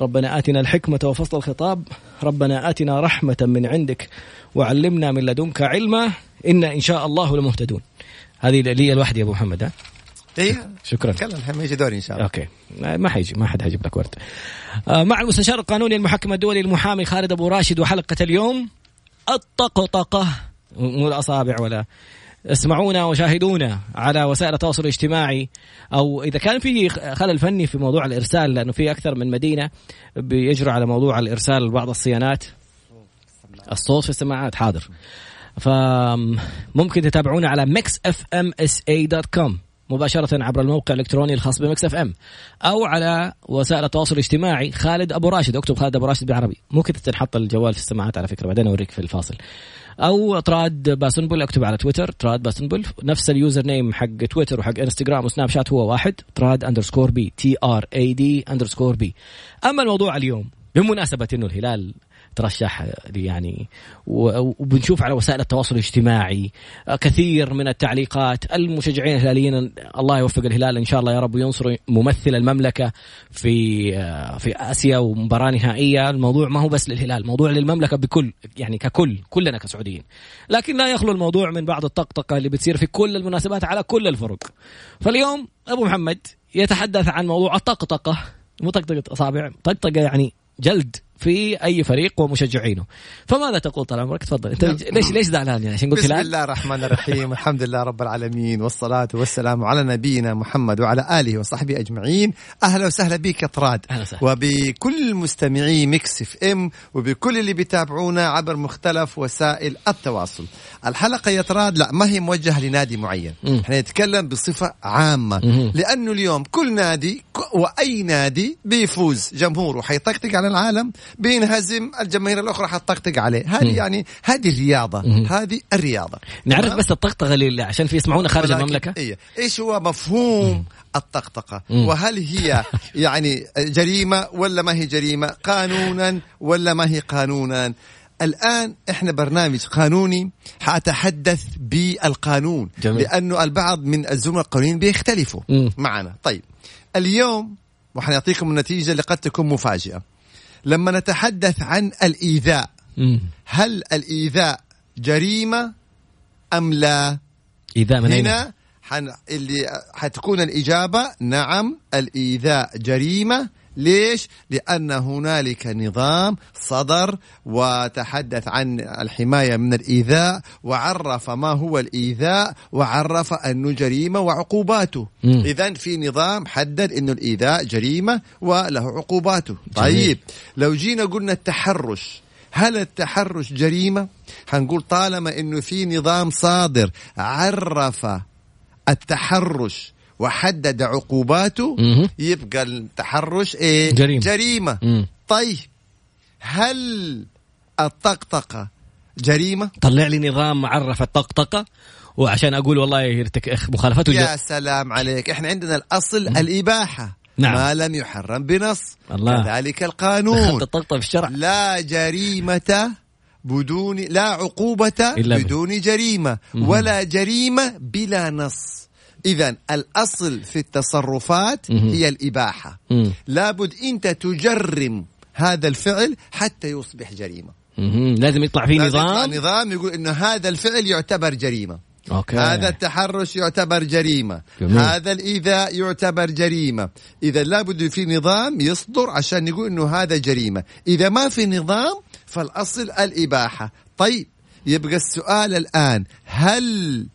ربنا آتنا الحكمة وفصل الخطاب. ربنا آتنا رحمة من عندك وعلمنا من لدنك علما. إنا إن شاء الله لمهتدون. هذه لي الوحدة يا أبو محمد ها؟ إيه. شكرا. كلام الحين يجي دوري إن شاء الله. أوكي. ما حيجي ما حد حيجيب لك ورد. آه، مع المستشار القانوني المحكم الدولي المحامي خالد أبو راشد وحلقة اليوم الطقطقة. مو الأصابع ولا اسمعونا وشاهدونا على وسائل التواصل الاجتماعي أو إذا كان في خلل فني في موضوع الإرسال لأنه في أكثر من مدينة بيجروا على موضوع الإرسال لبعض الصيانات. الصوت في السماعات حاضر. فممكن تتابعونا على Mix FM SA dot com مباشرة عبر الموقع الإلكتروني الخاص ب Mix FM أو على وسائل التواصل الاجتماعي خالد أبو راشد أكتب خالد أبو راشد بالعربي كذا تنحط الجوال في السماعات على فكرة بعدين أوريك في الفاصل. أو طراد باسنبل أكتب على تويتر طراد باسنبل نفس ال username حق تويتر وحق إنستغرام وسناب شات هو واحد طراد underscore B T R A D underscore B. أما الموضوع اليوم بمناسبة إنه الهلال ترشح يعني. وبنشوف على وسائل التواصل الاجتماعي كثير من التعليقات المشجعين الهلاليين الله يوفق الهلال إن شاء الله يا رب وينصر ممثل المملكة في في آسيا ومباراة نهائية. الموضوع ما هو بس للهلال موضوع للمملكة بكل يعني ككل كلنا كسعوديين. لكن لا يخلو الموضوع من بعض الطقطقة اللي بتصير في كل المناسبات على كل الفرق. فاليوم أبو محمد يتحدث عن موضوع الطقطقة مو طقطقة أصابع طقطقة يعني جلد. في أي فريق ومشجعينه. فماذا تقول طال عمرك؟ تفضل. أنت ليش ليش زعلان يعني؟ عشان قلت بسم الله الرحمن الرحيم. الحمد لله رب العالمين والصلاة والسلام على نبينا محمد وعلى آله وصحبه أجمعين. أهلا وسهلا بك يا طراد. وبكل مستمعي Mix FM وبكل اللي بيتابعونا عبر مختلف وسائل التواصل. الحلقة يا طراد لا ما هي موجهة لنادي معين. إحنا نتكلم بصفة عامة. م. لأنه اليوم كل نادي وأي نادي بيفوز. جمهوره حيطقطق على العالم. بينهزم الجماهير الأخرى حتطقطق عليه. هذه يعني هذه الرياضة. هذه الرياضة. نعرف بس الطقطقة اللي عشان في يسمعونا خارج المملكة. إيه. إيش هو مفهوم الطقطقة؟ وهل هي يعني جريمة ولا ما هي جريمة؟ قانونا ولا ما هي قانونا؟ الآن إحنا برنامج قانوني حأتحدث بالقانون. جميل. لأنه البعض من الزملاء القانونيين بيختلفوا مم. معنا. طيب. اليوم وحنعطيكم النتيجة اللي قد تكون مفاجئة. لما نتحدث عن الإيذاء هل الإيذاء جريمة أم لا؟ إيذاء من هنا حن... اللي حتكون الإجابة نعم الإيذاء جريمة ليش؟ لأن هنالك نظام صدر وتحدث عن الحماية من الإيذاء وعرف ما هو الإيذاء وعرف أنه جريمة وعقوباته إذا في نظام حدد أنه الإيذاء جريمة وله عقوباته طيب لو جينا قلنا التحرش هل التحرش جريمة؟ حنقول طالما أنه في نظام صادر عرف التحرش وحدد عقوباته مم. يبقى التحرش إيه جريمة, جريمة. مم. طيب هل الطقطقة جريمة طلع لي نظام عرف الطقطقة وعشان أقول والله يرتك مخالفته يا سلام عليك إحنا عندنا الأصل مم. الإباحة نعم. ما لم يحرم بنص الله. كذلك القانون في الشرع لا جريمة بدون لا عقوبة إلا بدون جريمة مم. ولا جريمة بلا نص إذا الأصل في التصرفات هي الإباحة. لابد أنت تجرم هذا الفعل حتى يصبح جريمة. لازم يطلع فيه لازم نظام يطلع نظام. يقول إنه هذا الفعل يعتبر جريمة. أوكي. هذا التحرش يعتبر جريمة. جميل. هذا الإيذاء يعتبر جريمة. إذا لابد في نظام يصدر عشان يقول أنه هذا جريمة. إذا ما في نظام فالأصل الإباحة. طيب يبقى السؤال الآن. هل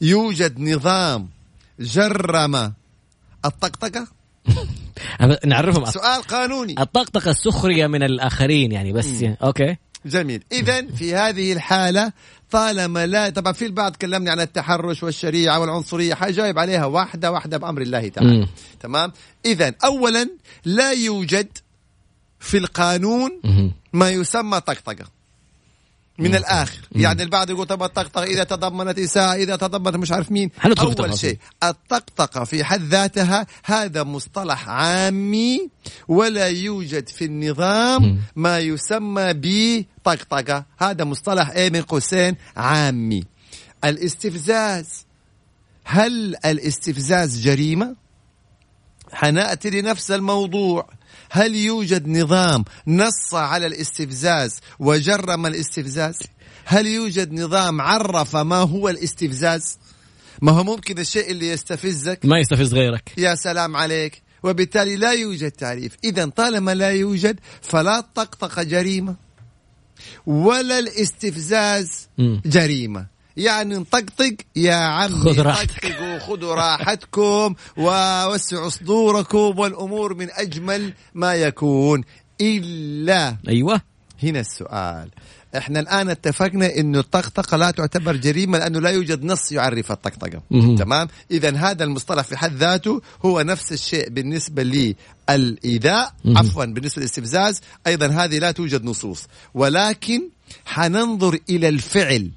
يوجد نظام جرم الطقطقة؟ نعرفهم. سؤال قانوني. الطقطقة السخرية من الآخرين يعني بس يعني. أوكي. جميل. إذا في هذه الحالة طالما لا طبعا في البعض كلمني عن التحرش والشريعة والعنصرية حجاوب عليها واحدة واحدة بأمر الله تعالى. مم. تمام؟ إذا أولا لا يوجد في القانون ما يسمى طقطقة. من الآخر. يعني البعض يقول طب الطقطقه إذا تضمنت إساءة إذا تضمنت مش عارف مين. أول. شيء الطقطقه في حد ذاتها هذا مصطلح عامي ولا يوجد في النظام ما يسمى بطقطقة. هذا مصطلح إيه من قوسين؟ عامي. الاستفزاز. هل الاستفزاز جريمة؟ حنأتي لنفس الموضوع. هل يوجد نظام نص على الاستفزاز وجرم الاستفزاز؟ هل يوجد نظام عرف ما هو الاستفزاز؟ ما هو ممكن الشيء اللي يستفزك؟ ما يستفز غيرك. يا سلام عليك. وبالتالي لا يوجد تعريف. إذا طالما لا يوجد فلا الطقطقة جريمة ولا الاستفزاز. جريمة. يعني نطقطق. يا عمي خذ راحتك. طقطقوا خذوا راحتكم ووسعوا صدوركم والأمور من أجمل ما يكون. إلا أيوه. هنا السؤال. إحنا الآن اتفقنا انه الطقطقة لا تعتبر جريمة لأنه لا يوجد نص يعرف الطقطقة. تمام؟ اذا هذا المصطلح في حد ذاته هو نفس الشيء بالنسبة للايذاء مهم. عفوا بالنسبة للاستفزاز. أيضا هذه لا توجد نصوص. ولكن حننظر إلى الفعل.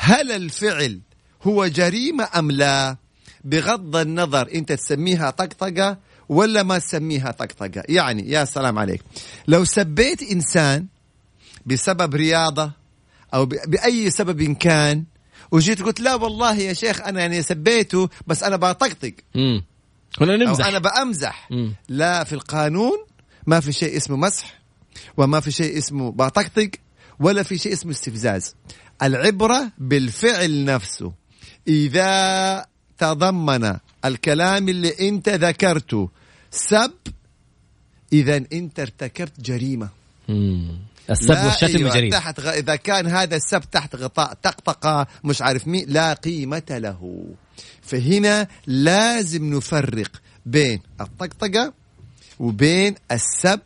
هل الفعل هو جريمة أم لا؟ بغض النظر أنت تسميها طقطقة ولا ما تسميها طقطقة. يعني يا سلام عليك. لو سبيت إنسان بسبب رياضة أو ب- بأي سبب كان وجيت قلت لا والله يا شيخ أنا يعني سبيته بس أنا بطقطق. أو نمزح. أنا بأمزح. مم. لا في القانون ما في شيء اسمه مسح وما في شيء اسمه بطقطق. ولا في شيء اسمه استفزاز. العبرة بالفعل نفسه. إذا تضمن الكلام اللي أنت ذكرته سب اذا أنت ارتكبت جريمة. مم. السب والشتم أيوة جريمة. تحت غ... إذا كان هذا السب تحت غطاء طقطقه مش عارف مين لا قيمة له. فهنا لازم نفرق بين الطقطقة وبين السب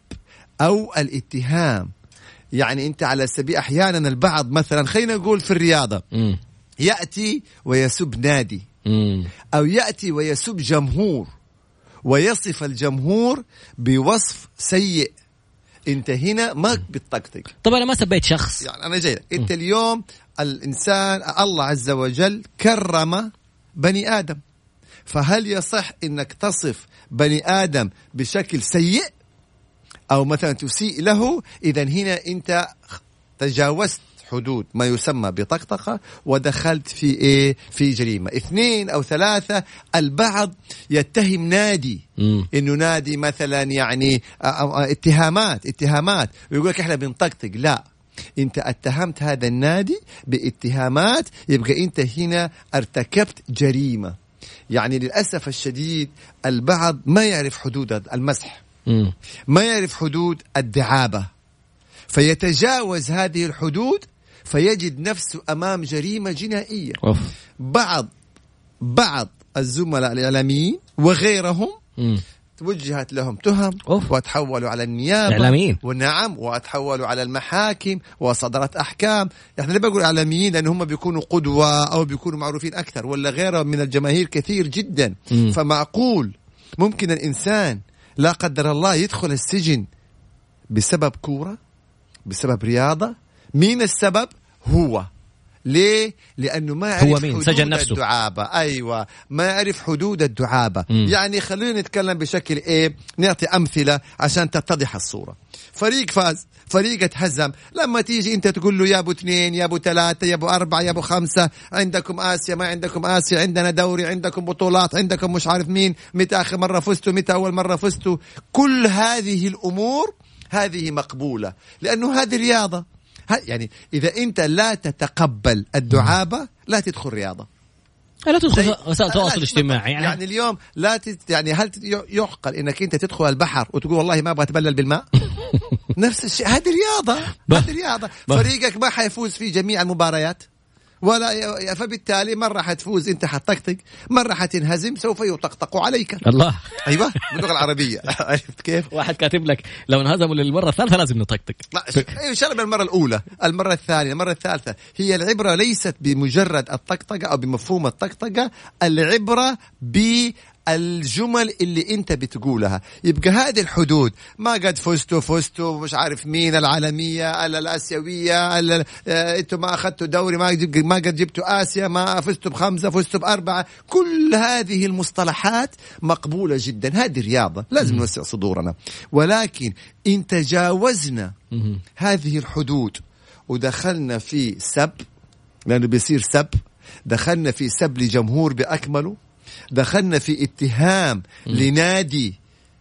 أو الاتهام. يعني انت على سبيل أحيانا البعض مثلا خلينا نقول في الرياضة. يأتي ويسب نادي. أو يأتي ويسب جمهور ويصف الجمهور بوصف سيء. انت هنا ما بتطقطق طب أنا ما سبيت شخص. يعني أنا جاي. انت اليوم الإنسان الله عز وجل كرم بني آدم. فهل يصح إنك تصف بني آدم بشكل سيء؟ أو مثلا تسيء له اذا هنا أنت تجاوزت حدود ما يسمى بطقطقة ودخلت في إيه؟ في جريمة. اثنين أو ثلاثة البعض يتهم نادي مم. إنه نادي مثلا يعني اتهامات اتهامات. ويقول لك إحنا بنطقطق. لا. أنت اتهمت هذا النادي باتهامات يبقى أنت هنا ارتكبت جريمة. يعني للأسف الشديد البعض ما يعرف حدود المسح. مم. ما يعرف حدود الدعابة فيتجاوز هذه الحدود فيجد نفسه أمام جريمة جنائية أوف بعض بعض الزملاء الإعلاميين وغيرهم مم. توجهت لهم تهم أوف. وتحولوا على النيابة إعلاميين. ونعم وتحولوا على المحاكم وصدرت أحكام إحنا ليه بقول إعلاميين لأن هم بيكونوا قدوة أو بيكونوا معروفين أكثر ولا غيرهم من الجماهير كثير جدا مم. فمعقول ممكن الإنسان لا قدر الله يدخل السجن بسبب كورة بسبب رياضة. مين السبب؟ هو. ليه؟ لأنه ما يعرف هو مين؟ حدود سجن نفسه. الدعابة. أيوة. ما يعرف حدود الدعابة. مم. يعني خلينا نتكلم بشكل إيه؟ نعطي أمثلة عشان تتضح الصورة. فريق فاز. فريق اتهزم. لما تيجي أنت تقول له يا ابو اثنين يا ابو ثلاثة يا ابو أربعة يا ابو خمسة عندكم آسيا ما عندكم آسيا عندنا دوري عندكم بطولات عندكم مش عارف مين متى آخر مرة فزتوا متى أول مرة فزتوا. كل هذه الأمور هذه مقبولة. لأنه هذه رياضة. ه- يعني إذا أنت لا تتقبل الدعابة لا تدخل رياضة. لا تدخل وسائل التواصل لا الاجتماعي يعني, يعني, اليوم لا تت يعني هل يعقل إنك أنت تدخل البحر وتقول والله ما أبغى أتبلل بالماء؟ نفس الشيء. هذه رياضة. هذه رياضة. فريقك ما حيفوز في جميع المباريات؟ ولا فبالتالي مره حتفوز انت حتطقطق مره حتنهزم سوف يطقطق عليك. الله. أيوه باللغة العربية. عرفت كيف؟ واحد كاتب لك لو انهزموا للمرة الثالثة لازم نطقطق. لا أيوه إن شاء الله بالمرة الأولى، المرة الثانية، المرة الثالثة، هي العبرة ليست بمجرد الطقطقة أو بمفهوم الطقطقة، العبرة الجمل اللي انت بتقولها. يبقى هذه الحدود. ما قد فزتوا فزتوا مش عارف مين العالمية الآسيوية ال- آه، أنتوا ما أخذتوا دوري ما ما قد جبتوا آسيا ما فزتوا بخمسة فزتوا بأربعة. كل هذه المصطلحات مقبولة جدا. هذه رياضه لازم نوسع صدورنا. ولكن إن تجاوزنا. هذه الحدود ودخلنا في سب لأنه بيصير سب دخلنا في سب لجمهور بأكمله دخلنا في اتهام لنادي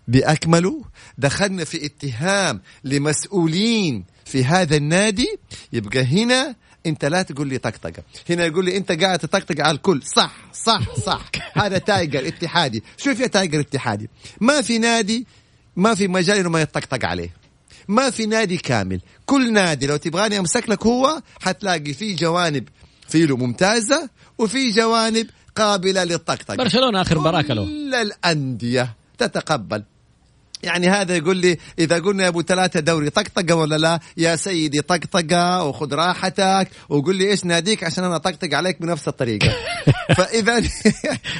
باكمله دخلنا في اتهام لمسؤولين في هذا النادي. يبقى هنا انت لا تقول لي طقطقة. هنا يقول لي انت قاعد تطقطق على الكل. صح صح صح. هذا Tiger اتحادي. شوف يا Tiger اتحادي. ما في نادي ما في مجال إنه ما يطقطق عليه. ما في نادي كامل. كل نادي لو تبغاني أمسك لك هو حتلاقي فيه جوانب فيه له ممتازة وفي جوانب قابلة للطقطقة. برشلونة آخر مباراة له كل الأندية تتقبل. يعني هذا يقول لي إذا قلنا يا أبو ثلاثة دوري طقطقة ولا لا؟ يا سيدي طقطقة وخذ راحتك. وقول لي إيش ناديك؟ عشان أنا أطقطق عليك بنفس الطريقة. فإذا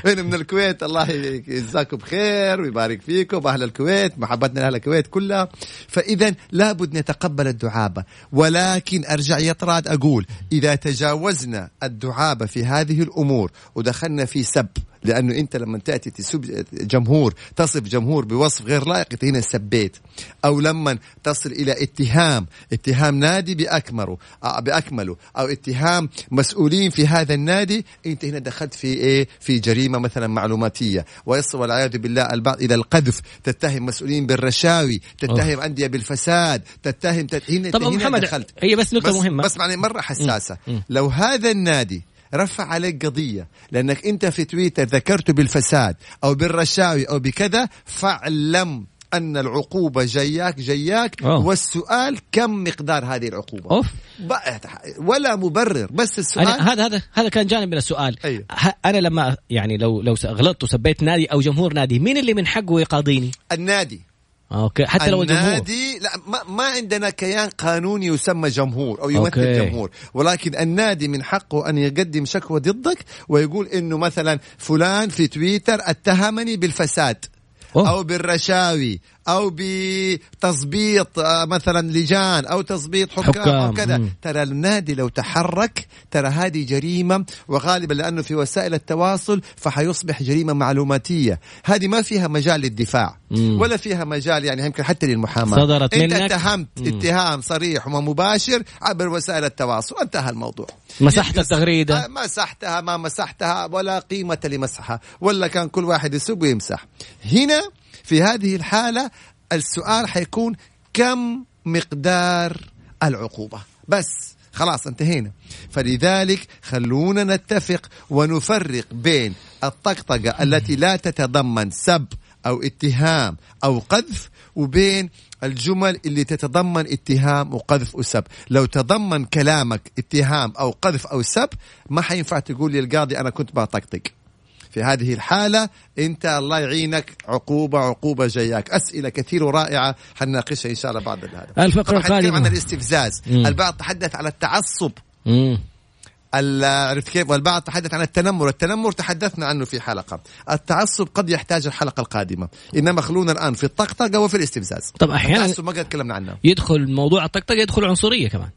هنا من الكويت الله يجزاكم بخير ويبارك فيكم. أهل الكويت محبتنا لأهل الكويت كلها. فإذا لابد نتقبل الدعابة. ولكن أرجع يا طراد أقول إذا تجاوزنا الدعابة في هذه الأمور ودخلنا في سب لأنه أنت لما تأتي تسب جمهور تصف جمهور بوصف غير لائق أنت هنا سبيت. أو لما تصل إلى اتهام اتهام نادي بأكمله آه، بأكمله. أو اتهام مسؤولين في هذا النادي أنت هنا دخلت في إيه؟ في جريمة مثلا معلوماتية. ويصل والعياذ بالله البعض إلى القذف. تتهم مسؤولين بالرشاوي تتهم أندية بالفساد تتهم تت... هنا طب هنا محمد دخلت. هي بس نقطة بس مهمة. بس معني مرة حساسة. مم. مم. لو هذا النادي رفع عليك قضية. لأنك أنت في تويتر ذكرته بالفساد أو بالرشاوي أو بكذا فاعلم أن العقوبة جياك جياك أوه. والسؤال كم مقدار هذه العقوبة؟ أوف. بقى- ولا مبرر بس السؤال هذا هذا هذا كان جانب من السؤال. أيوه. أنا لما يعني لو لو غلطت وسبيت نادي أو جمهور نادي مين اللي من حقه يقاضيني؟ النادي. أوكي حتى لو الجمهور النادي لا ما, ما عندنا كيان قانوني يسمى جمهور أو يمثل أوكي. جمهور ولكن النادي من حقه أن يقدم شكوى ضدك ويقول إنه مثلا فلان في تويتر اتهمني بالفساد أوه. أو بالرشاوي أو بتظبيط آه، مثلا لجان أو تظبيط حكام, حكام، أو كذا. ترى النادي لو تحرك ترى هذه جريمة وغالبا لأنه في وسائل التواصل فحيصبح جريمة معلوماتية هذه ما فيها مجال للدفاع مم. ولا فيها مجال يعني يمكن حتى للمحاماة صدرت أنت منك. اتهمت مم. اتهام صريح ومباشر عبر وسائل التواصل انتهى الموضوع مسحت التغريدة. آه، مسحتها ما مسحتها ولا قيمة لمسحها ولا كان كل واحد يسب ويمسح هنا في هذه الحالة السؤال حيكون كم مقدار العقوبة؟ بس خلاص انتهينا. فلذلك خلونا نتفق ونفرق بين الطقطقة التي لا تتضمن سب أو اتهام أو قذف وبين الجمل اللي تتضمن اتهام وقذف وسب. لو تضمن كلامك اتهام أو قذف أو سب ما حينفع تقول للقاضي أنا كنت بطقطق. في هذه الحالة أنت الله يعينك عقوبة عقوبة جاياك. أسئلة كثير ورائعة حنناقشها إن شاء الله بعد هذا الفقرة طبعاً حنتكلم القادمة. عن الاستفزاز. مم. البعض تحدث على التعصب. مم. ال- عرفت كيف؟ والبعض تحدث عن التنمر. التنمر تحدثنا عنه في حلقة. التعصب قد يحتاج الحلقة القادمة. إنما خلونا الآن في الطقطقة وفي الاستفزاز. طب أحيانا التعصب ما قد تكلمنا عنه. يدخل موضوع الطقطقة يدخل عنصرية كمان.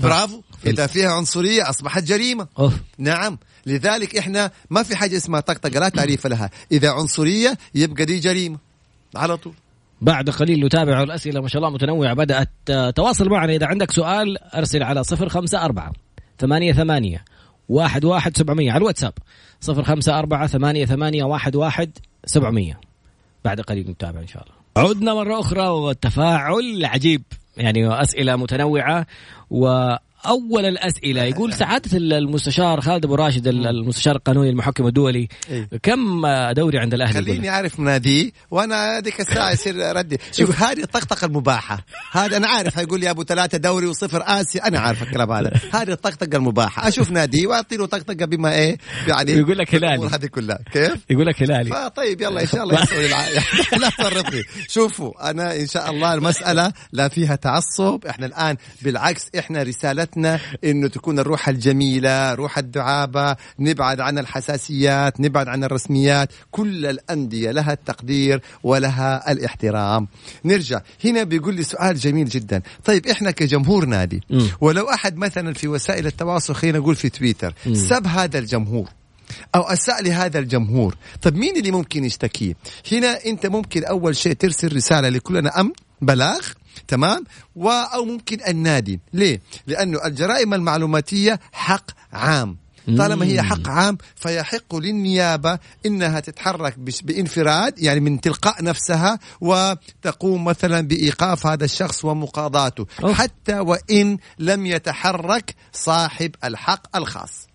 برافو. إذا فيها عنصرية أصبحت جريمة. أوف. نعم. لذلك إحنا ما في حاجة اسمها طقطقة لا تعريف لها. إذا عنصرية يبقى دي جريمة. على طول. بعد قليل نتابع الأسئلة ما شاء الله متنوعة. بدأت آه، تواصل معنا. إذا عندك سؤال أرسل على صفر خمسة أربعة ثمانية ثمانية واحد واحد سبعمية. على الواتساب صفر خمسة أربعة ثمانية ثمانية واحد واحد سبعمية. بعد قليل نتابع إن شاء الله. عدنا مرة أخرى والتفاعل عجيب. يعني أسئلة متنوعة وأول الأسئلة. يقول سعادة المستشار خالد أبو راشد المستشار القانوني المحكم الدولي إيه. كم دوري عند الأهلي؟ يقول. خليني أعرف مناديه وأنا هذيك الساعة يصير ردي. شوف هذه الطقطقة المباحة. هذا أنا عارف حيقول لي أبو ثلاثة دوري وصفر آسيا. أنا عارف الكلام هذا. هذه الطقطقة المباحة. أشوف ناديه واعطي له طقطقة بما إيه يعني يقول لك هلالي. هذه كلها. كيف؟ يقول لك هلالي. فطيب يلا إن شاء الله يسوي. لا تفرطني شوفوا أنا إن شاء الله المسألة لا فيها تعصب. إحنا الآن بالعكس إحنا رسالتنا رغبتنا إنه تكون الروح الجميلة روح الدعابة نبعد عن الحساسيات نبعد عن الرسميات. كل الأندية لها التقدير ولها الاحترام. نرجع. هنا بيقول لي سؤال جميل جدا. طيب إحنا كجمهور نادي مم. ولو أحد مثلا في وسائل التواصل خلينا نقول في تويتر سب هذا الجمهور أو أساء لهذا الجمهور طب مين اللي ممكن يشتكيه هنا أنت ممكن أول شيء ترسل رسالة لكلنا امن بلاغ. تمام؟ أو ممكن النادي. ليه؟ لأنه الجرائم المعلوماتية حق عام. طالما هي حق عام فيحق للنيابة إنها تتحرك بانفراد يعني من تلقاء نفسها وتقوم مثلا بإيقاف هذا الشخص ومقاضاته. حتى وإن لم يتحرك صاحب الحق الخاص.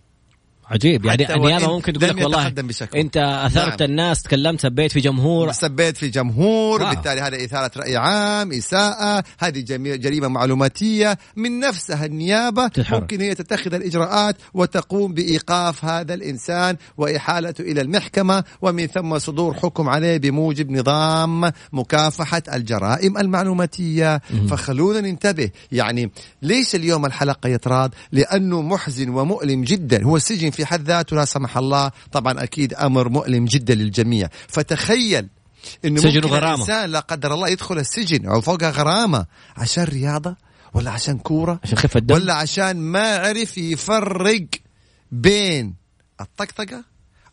عجيب يعني النيابه وإن ممكن تقول لك والله. أنت أثرت نعم. الناس تكلمت سبيت في جمهور سبيت في جمهور واو. وبالتالي هذا إثارة رأي عام إساءة هذه جريمة معلوماتية من نفسها النيابة تتحرك. ممكن هي تتخذ الإجراءات وتقوم بإيقاف هذا الإنسان وإحالته إلى المحكمة ومن ثم صدور حكم عليه بموجب نظام مكافحة الجرائم المعلوماتية فخلونا ننتبه يعني ليش اليوم الحلقة يطراد لأنه محزن ومؤلم جدا هو السجن في حد ذاته لا سمح الله. طبعا أكيد أمر مؤلم جدا للجميع. فتخيل إنه سجن. الإنسان لا قدر الله يدخل السجن أو فوقها غرامة. عشان رياضة ولا عشان كورة عشان خفة الدم؟ ولا عشان ما عرف يفرق بين الطقطقة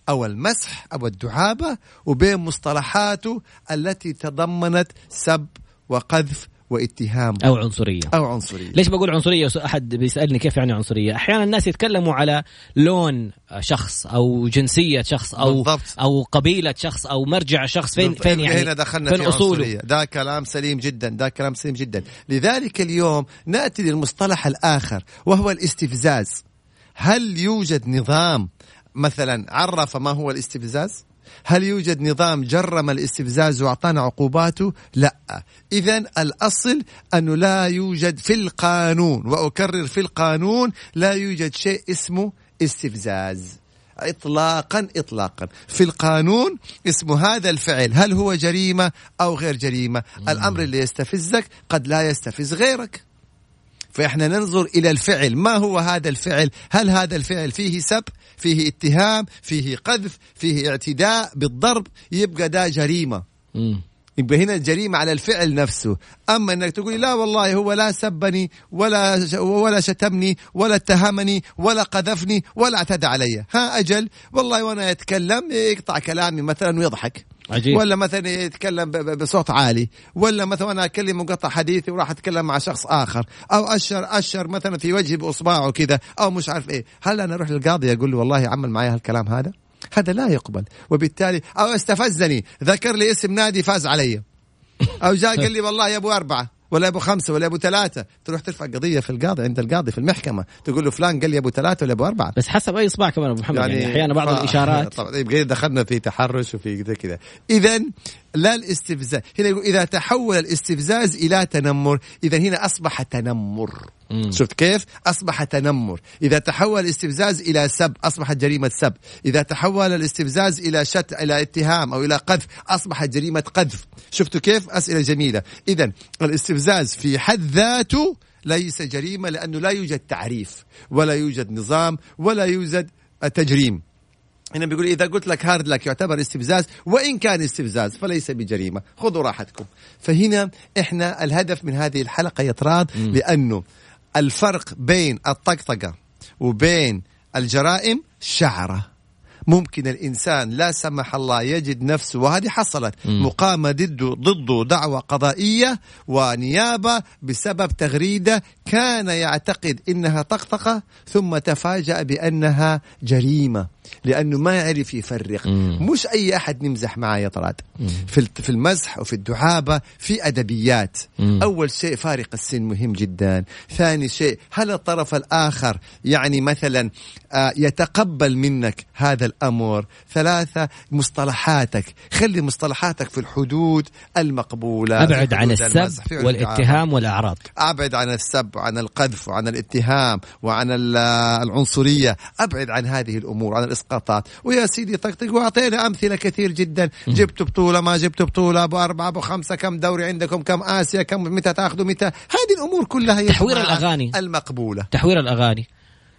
أو المسح أو الدعابة وبين مصطلحاته التي تضمنت سب وقذف واتهام. أو عنصرية. أو عنصرية. ليش بقول عنصرية؟ أحد بيسألني كيف يعني عنصرية؟ أحيانا الناس يتكلموا على لون شخص أو جنسية شخص أو بالضبط. أو قبيلة شخص أو مرجع شخص. فين فين يعني؟ هنا دخلنا فين في أصوله؟ عنصرية. ده كلام سليم جدا ده كلام سليم جدا. لذلك اليوم نأتي للمصطلح الآخر وهو الاستفزاز. هل يوجد نظام مثلا عرف ما هو الاستفزاز؟ هل يوجد نظام جرم الاستفزاز وأعطانا عقوباته؟ لا. اذا الأصل انه لا يوجد في القانون وأكرر في القانون لا يوجد شيء اسمه استفزاز. اطلاقا اطلاقا في القانون اسمه هذا الفعل هل هو جريمة أو غير جريمة الأمر اللي يستفزك قد لا يستفز غيرك فإحنا ننظر إلى الفعل. ما هو هذا الفعل؟ هل هذا الفعل فيه سب؟ فيه اتهام؟ فيه قذف؟ فيه اعتداء؟ بالضرب؟ يبقى ده جريمة. مم. يبقى هنا الجريمة على الفعل نفسه. أما أنك تقولي لا والله هو لا سبني ولا ولا شتمني ولا اتهمني ولا قذفني ولا اعتدى علي. ها أجل. والله وأنا يتكلم يقطع كلامي مثلا ويضحك. عجيب. ولا مثلا يتكلم بصوت عالي ولا مثلا أنا أكلم مقطع حديثي وراح أتكلم مع شخص آخر أو اشر أشر مثلا في وجهي بإصبعه كذا أو مش عارف إيه. هل أنا أروح للقاضي أقول له والله عمل معي هالكلام هذا؟ هذا لا يقبل. وبالتالي أو استفزني ذكر لي اسم نادي فاز علي. أو جاء قال لي والله يا أبو أربعة. ولا أبو خمسة ولا أبو ثلاثة. تروح ترفع قضية في القاضي عند القاضي في المحكمة. تقول له فلان قال لي أبو ثلاثة ولا أبو أربعة. بس حسب أي اصبع كمان أبو محمد يعني, يعني أحيانا بعض ف- الإشارات. طبعا طيب غير دخلنا في تحرش وفي كذا كذا. اذا لا الاستفزاز. هنا يقول إذا تحول الاستفزاز إلى تنمر إذا هنا أصبح تنمر. مم. شفت كيف؟ أصبح تنمر. إذا تحول الاستفزاز إلى سب اصبحت جريمة سب. إذا تحول الاستفزاز إلى شت إلى اتهام أو إلى قذف اصبحت جريمة قذف. شفتوا كيف؟ أسئلة جميلة. اذا الاستفزاز في حد ذاته ليس جريمة لأنه لا يوجد تعريف ولا يوجد نظام ولا يوجد تجريم. هنا بيقول إذا قلت لك هارد لك يعتبر استفزاز وإن كان استفزاز فليس بجريمة. خذوا راحتكم. فهنا إحنا الهدف من هذه الحلقة يطراد لأنه الفرق بين الطقطقة وبين الجرائم شعرة. ممكن الإنسان لا سمح الله يجد نفسه وهذه حصلت. مقامه ضده ضده دعوة قضائية ونيابة بسبب تغريدة كان يعتقد إنها طقطقة ثم تفاجأ بأنها جريمة لأنه ما يعرف يفرق. مم. مش أي أحد نمزح معاه يا طراد. في في المزح وفي الدعابه في أدبيات. مم. أول شيء فارق السن مهم جدا. ثاني شيء هل الطرف الآخر يعني مثلا آه، يتقبل منك هذا الأمر ثلاثة مصطلحاتك. خلي مصطلحاتك في الحدود المقبولة. أبعد عن السب والاتهام والأعراض. أبعد عن السب وعن القذف وعن الاتهام وعن العنصرية. أبعد عن هذه الأمور عن الإسقاطات. ويا سيدي طقطق وأعطينا أمثلة كثير جدا. جبت بطولة ما جبت بطولة. أبو أربعة أبو خمسة كم دوري عندكم؟ كم آسيا؟ كم؟ متى تأخذوا؟ متى؟ هذه الأمور كلها تحوير الأغاني. المقبولة. تحوير الأغاني.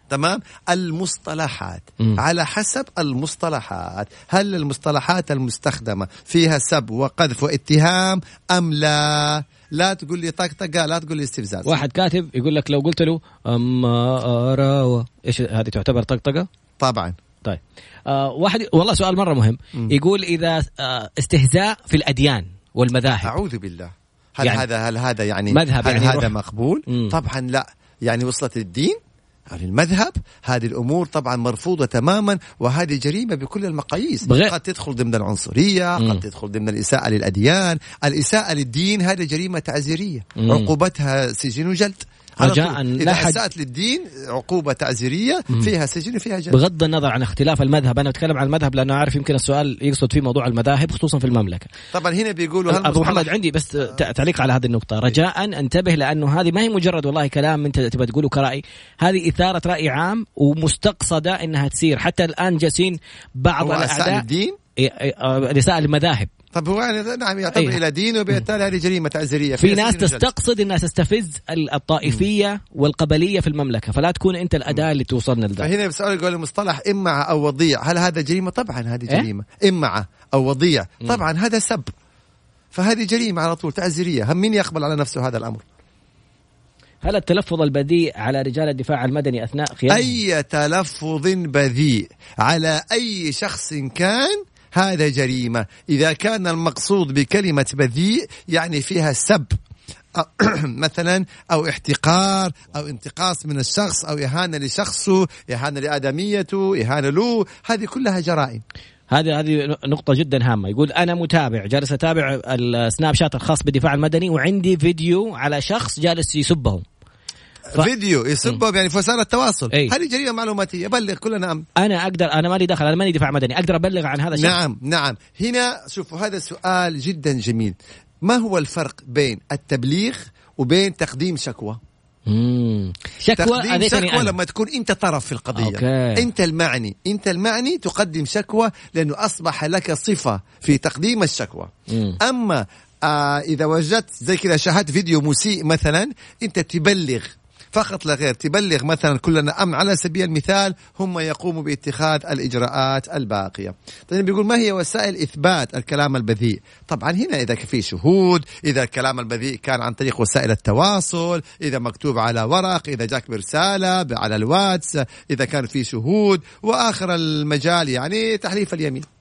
تمام؟ المصطلحات. م. على حسب المصطلحات. هل المصطلحات المستخدمة فيها سب وقذف واتهام أم لا؟ لا تقول لي طقطقة لا تقول لي استفزاز. واحد كاتب يقول لك لو قلت له أما أراوة. إيش هذه تعتبر طقطقة طبعا. طيب. آه واحد والله سؤال مرة مهم. م. يقول إذا آه استهزاء في الأديان والمذاهب. أعوذ بالله. هل يعني هذا هل هذا يعني مذهب هل يعني هذا مقبول؟ طبعا لا. يعني وصلت الدين؟ يعني المذهب هذه الأمور طبعا مرفوضة تماما وهذه جريمة بكل المقاييس بغير... قد تدخل ضمن العنصرية مم. قد تدخل ضمن الإساءة للأديان الإساءة للدين هذه جريمة تعزيرية مم. عقوبتها سجن وجلد رجاء لا حد... اساءت للدين عقوبة تعزيريه فيها سجن وفيها جنة. بغض النظر عن اختلاف المذهب أنا أتكلم عن المذهب لأنه عارف يمكن السؤال يقصد فيه موضوع المذاهب خصوصا في المملكة. طبعا هنا بيقولوا أبو محمد عندي بس تعليق على هذه النقطة. رجاء انتبه لأنه هذه ما هي مجرد والله كلام أنت تبغى تقوله كرأي. هذه إثارة رأي عام ومستقصدة إنها تصير حتى الآن جالسين بعض الاعداء الدين رسائل المذاهب. طب هو يعني نعم يعتبر أيه. إلى دين وبالتالي هذه جريمة تعزيريه في ناس تستقصد إنها تستفز الطائفية والقبلية في المملكة فلا تكون أنت الأداة اللي توصلنا لذلك فهنا بسؤال يقول المصطلح امعه أو وضيع. هل هذا جريمة؟ طبعا هذه إيه؟ جريمة. إيه؟ امعه أو وضيع. طبعا هذا سب. فهذه جريمة على طول تعزيريه هم مين يقبل على نفسه هذا الأمر؟ هل التلفظ البذيء على رجال الدفاع المدني أثناء قيامهم؟ أي تلفظ بذيء على أي شخص كان هذا جريمة. إذا كان المقصود بكلمة بذيء يعني فيها سب. مثلا أو احتقار أو انتقاص من الشخص أو إهانة لشخصه إهانة لآدميته إهانة له. هذه كلها جرائم. هذه هذه نقطة جدا هامة. يقول أنا متابع جالس أتابع السناب شات الخاص بالدفاع المدني وعندي فيديو على شخص جالس يسبهم. فيديو يسبهم يعني في وسائل التواصل أي. هذه جريمة معلوماتية بلغ كلنا أم. أنا أقدر أنا مالي دخل أنا ماني دفاع مدني أقدر أبلغ عن هذا الشيء نعم نعم هنا شوفوا هذا سؤال جدا جميل ما هو الفرق بين التبليغ وبين تقديم شكوى مم. شكوى تقديم شكوى. لما تكون أنت طرف في القضية أوكي. أنت المعني أنت المعني تقدم شكوى لأنه أصبح لك صفة في تقديم الشكوى مم. أما آه إذا وجدت زي كذا شاهدت فيديو مسيء مثلا أنت تبلغ فقط لا غير. تبلغ مثلا كلنا أمن على سبيل المثال هم يقوموا باتخاذ الإجراءات الباقية. طيب بيقول ما هي وسائل إثبات الكلام البذيء؟ طبعا هنا إذا في شهود إذا الكلام البذيء كان عن طريق وسائل التواصل إذا مكتوب على ورق إذا جاك برسالة على الواتس إذا كان في شهود وآخر المجال يعني تحليف اليمين.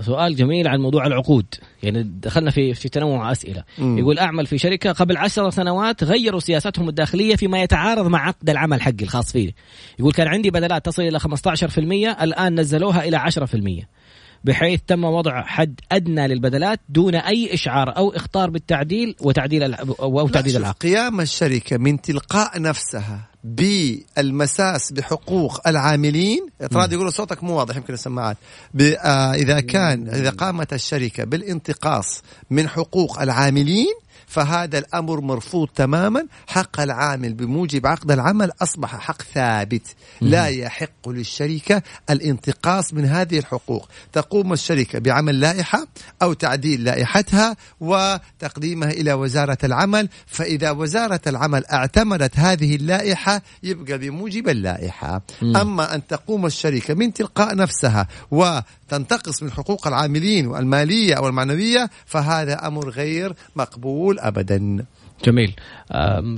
سؤال جميل عن موضوع العقود. يعني دخلنا في في تنوع أسئلة. مم. يقول أعمل في شركة قبل عشر سنوات غيروا سياستهم الداخلية فيما يتعارض مع عقد العمل حقي الخاص فيه يقول كان عندي بدلات تصل إلى 15% الآن نزلوها إلى 10% بحيث تم وضع حد أدنى للبدلات دون أي إشعار أو إخطار بالتعديل وتعديل أو تعديل العقد قيام الشركة من تلقاء نفسها بالمساس بحقوق العاملين اطراد يقولوا صوتك مو واضح يمكن السماعات. آه إذا كان إذا قامت الشركة بالانتقاص من حقوق العاملين فهذا الأمر مرفوض تماما. حق العامل بموجب عقد العمل أصبح حق ثابت. لا يحق للشركة الانتقاص من هذه الحقوق. تقوم الشركة بعمل لائحة أو تعديل لائحتها وتقديمها إلى وزارة العمل. فإذا وزارة العمل اعتمدت هذه اللائحة يبقى بموجب اللائحة. أما أن تقوم الشركة من تلقاء نفسها وتنتقص من حقوق العاملين والمالية أو المعنويه فهذا أمر غير مقبول. يقول ابدا. جميل.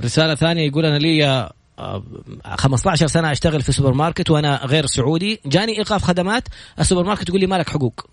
رسالة ثانية يقول أنا لي 15 سنة أشتغل في سوبر ماركت وأنا غير سعودي. جاني إيقاف خدمات السوبر ماركت يقول لي مالك حقوق.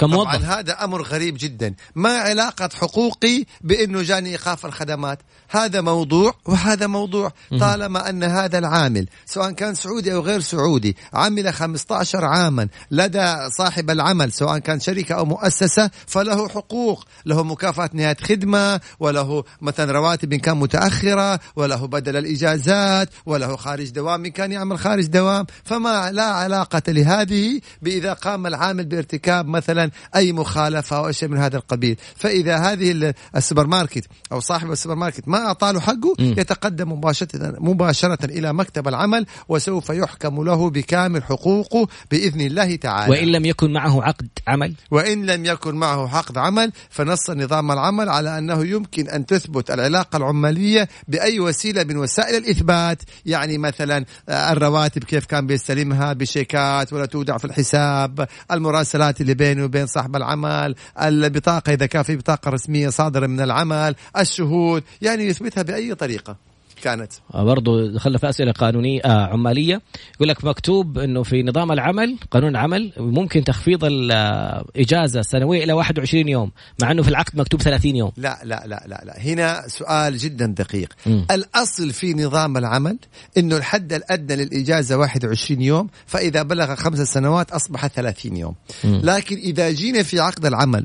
كموظف. طبعا هذا أمر غريب جدا. ما علاقة حقوقي بانه جاني إيقاف الخدمات؟ هذا موضوع وهذا موضوع طالما أن هذا العامل سواء كان سعودي أو غير سعودي عمل 15 عاما لدى صاحب العمل سواء كان شركة أو مؤسسة فله حقوق. له مكافأة نهاية خدمة وله مثلا رواتب إن كان متأخرة وله بدل الإجازات وله خارج دوام إن كان يعمل خارج دوام. فما لا علاقة لهذه بإذا قام العامل بارتكاب مثلا أي مخالفة أو شيء من هذا القبيل. فإذا هذه ال- السوبر ماركت أو صاحب السوبر ماركت ما اعطى له حقه يتقدم مباشره مباشرة إلى مكتب العمل وسوف يحكم له بكامل حقوقه بإذن الله تعالى. وإن لم يكن معه عقد عمل؟ وإن لم يكن معه عقد عمل فنص نظام العمل على أنه يمكن أن تثبت العلاقة العمالية بأي وسيلة من وسائل الإثبات. يعني مثلا آه، الرواتب كيف كان بيستلمها بشيكات ولا تودع في الحساب المراسلات اللي بينه وبين صاحب العمل البطاقة إذا كان في بطاقة رسمية صادرة من العمل الشهود يعني يثبتها بأي طريقة. كانت. برضو دخلنا في أسئلة قانونية آه عمالية. يقول لك مكتوب إنه في نظام العمل قانون العمل ممكن تخفيض الإجازة السنويه إلى 21 يوم مع إنه في العقد مكتوب 30 يوم. لا لا لا لا لا. هنا سؤال جدا دقيق. مم. الأصل في نظام العمل أنه الحد الأدنى للإجازة 21 يوم فإذا بلغ خمس سنوات أصبح 30 يوم. مم. لكن إذا جينا في عقد العمل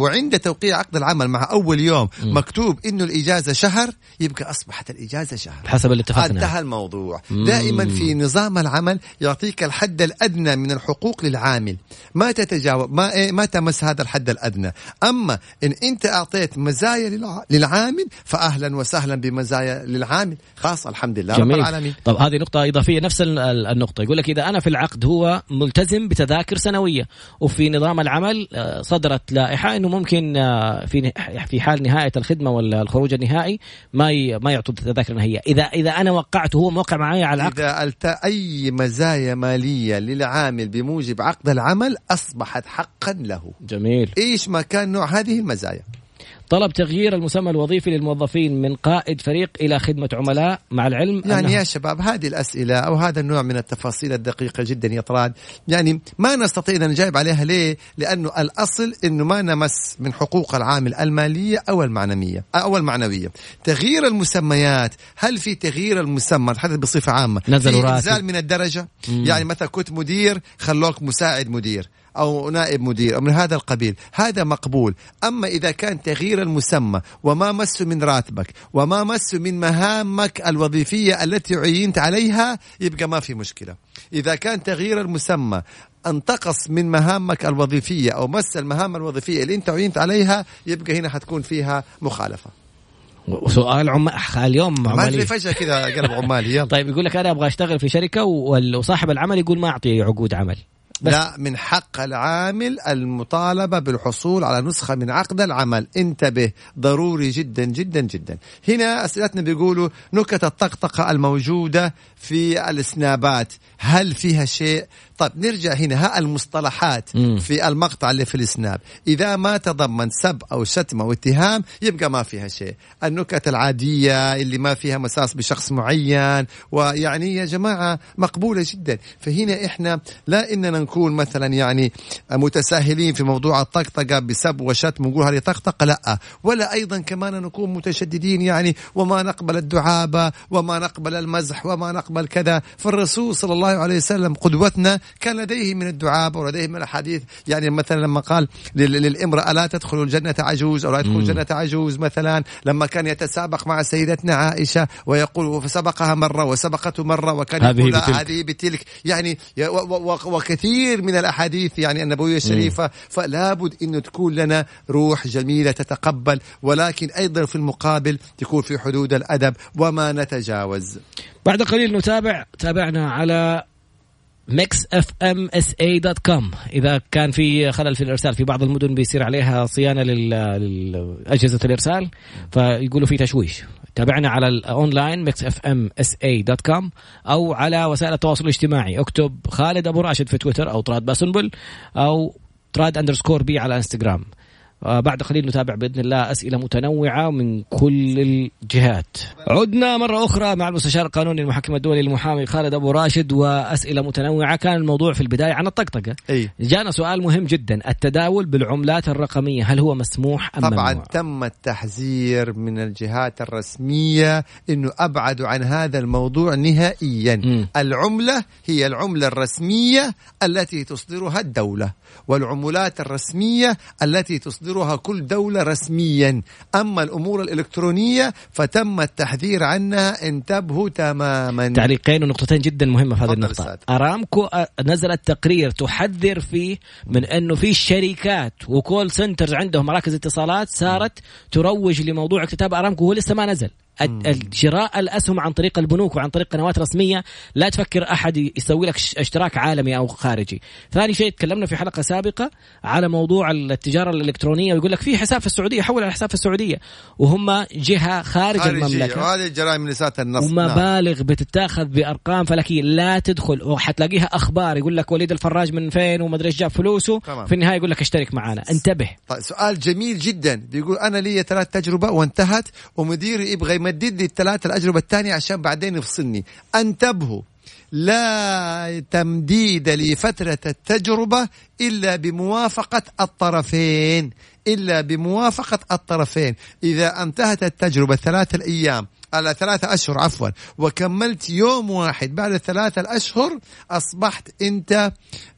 وعند توقيع عقد العمل مع أول يوم مكتوب أنه الإجازة شهر يبقى أصبحت شهر. حسب اللي اتفقنا انتهى الموضوع. مم. دائما في نظام العمل يعطيك الحد الأدنى من الحقوق للعامل. ما تتجاوز ما إيه ما تمس هذا الحد الأدنى. أما إن أنت أعطيت مزايا للع- للعامل فاهلا وسهلا بمزايا للعامل. خاص الحمد لله. رب جميل. العالمين. طب هذه نقطة إضافية نفس ال- ال- النقطة. يقول لك إذا أنا في العقد هو ملتزم بتذاكر سنوية وفي نظام العمل آه، صدرت لائحة إنه ممكن آه، في في حال نهاية الخدمة ولا الخروج النهائي ما ما يعطوا التذاكر النهائية إذا إذا أنا وقعت وهو موقع معي على العقد. إذا ألت أي مزايا مالية للعامل بموجب عقد العمل أصبحت حقا له. جميل. إيش ما كان نوع هذه المزايا. طلب تغيير المسمى الوظيفي للموظفين من قائد فريق إلى خدمة عملاء. مع العلم يعني يا شباب هذه الأسئلة أو هذا النوع من التفاصيل الدقيقة جدا يا طراد. يعني ما نستطيع أن نجاوب عليها ليه؟ لأنه الأصل أنه ما نمس من حقوق العامل المالية أو المعنوية أو المعنوية. تغيير المسميات هل في تغيير المسمى؟ نتحدث بصفة عامة. نزلوا في. إنزال من الدرجة. مم. يعني مثلا كنت مدير خلوك مساعد مدير. أو نائب مدير أو من هذا القبيل. هذا مقبول. أما إذا كان تغيير المسمى وما مس من راتبك وما مس من مهامك الوظيفية التي عينت عليها يبقى ما في مشكلة. إذا كان تغيير المسمى انتقص من مهامك الوظيفية أو مس المهام الوظيفية اللي أنت عينت عليها يبقى هنا حتكون فيها مخالفة. وسؤال عم... اليوم ما عمالي. أدري فجأة كذا قلب عمالي. يلا. طيب يقول لك أنا أبغى أشتغل في شركة وال- وصاحب العمل يقول ما أعطي عقود عمل. لا من حق العامل المطالبة بالحصول على نسخة من عقد العمل. انتبه ضروري جدا جدا جدا. هنا أسئلتنا بيقولوا نكت الطقطقة الموجودة في السنابات. هل فيها شيء؟ طيب نرجع هنا. ها المصطلحات مم. في المقطع اللي في السناب. إذا ما تضمن سب أو شتم أو اتهام يبقى ما فيها شيء. النكت العادية اللي ما فيها مساس بشخص معين ويعني يا جماعة مقبولة جدا. فهنا إحنا لا إننا نكون مثلا يعني متساهلين في موضوع الطقطقة بسب وشتم ونقول هذه طقطقة لا. ولا أيضا كمان نكون متشددين يعني وما نقبل الدعابة وما نقبل المزح وما نقبل كذا. فالرسول صلى الله عليه وسلم قدوتنا كان لديه من الدعابة ولديه من الأحاديث. يعني مثلا لما قال لل- للامرأة لا تدخل الجنة عجوز أو لا تدخل الجنة عجوز مثلا. لما كان يتسابق مع سيدتنا عائشة ويقول فسبقها مرة وسبقته مرة وكان هذه يقول. هذه بتلك. يعني وكثير من الأحاديث يعني النبوية الشريفة. فلا بد أنه تكون لنا روح جميلة تتقبل. ولكن أيضا في المقابل تكون في حدود الأدب وما نتجاوز. بعد قليل نتابع. تابعنا على Mix FM SA dot com إذا كان في خلل في الإرسال في بعض المدن بيصير عليها صيانة لاجهزه الإرسال فيقولوا في تشويش. تابعنا على ال online Mix FM SA dot com أو على وسائل التواصل الاجتماعي. اكتب خالد أبو راشد في تويتر أو تراد باسنبل أو تراد underscore B على انستغرام بعد قليل نتابع بإذن الله أسئلة متنوعة من كل الجهات. عدنا مرة أخرى مع المستشار القانوني المحكم الدولي المحامي خالد أبو راشد وأسئلة متنوعة كان الموضوع في البداية عن الطقطقة. أي. جانا سؤال مهم جدا التداول بالعملات الرقمية هل هو مسموح أم طبعا ممنوع؟ تم التحذير من الجهات الرسمية إنه ابعدوا عن هذا الموضوع نهائيا مم. العملة هي العملة الرسمية التي تصدرها الدولة والعملات الرسمية التي تصدرها كل دولة رسميا. أما الأمور الإلكترونية فتم التحذير عنها. انتبهوا تماما. تعليقين ونقطتين جدا مهمة في هذه تفضل النقطة. أستاذ. أرامكو أ- نزلت تقرير تحذر فيه من أنه في شركات وكول سنترز عندهم مراكز اتصالات صارت تروج لموضوع اكتتاب أرامكو وهو لسه ما نزل. الشراء الأسهم عن طريق البنوك وعن طريق قنوات رسمية. لا تفكر أحد يسوي لك اشتراك عالمي أو خارجي. ثاني شيء تكلمنا في حلقة سابقة على موضوع التجارة الإلكترونية ويقول لك في حساب في السعودية حول على حساب في السعودية. وهم جهة خارج خارجية المملكة. وهذه الجرائم نساء النص. نعم. ومبالغ بتتاخذ بأرقام فلكية. لا تدخل. وحتلاقيها أخبار. يقول لك وليد الفراج من فين ومدري إيش جاب فلوسه. تمام. في النهاية يقول لك اشترك معنا انتبه. طيب سؤال جميل جدا. بيقول أنا لي ثلاث تجربة وانتهت ومديري يبغى يمدد لي الثلاث الاجربه الثانية عشان بعدين يفصلني. أنتبهوا لا تمديد لفترة التجربة إلا بموافقة الطرفين إلا بموافقة الطرفين. إذا انتهت التجربة ثلاثة الأيام على ثلاثة أشهر عفوا وكملت يوم واحد بعد الثلاثة الأشهر أصبحت أنت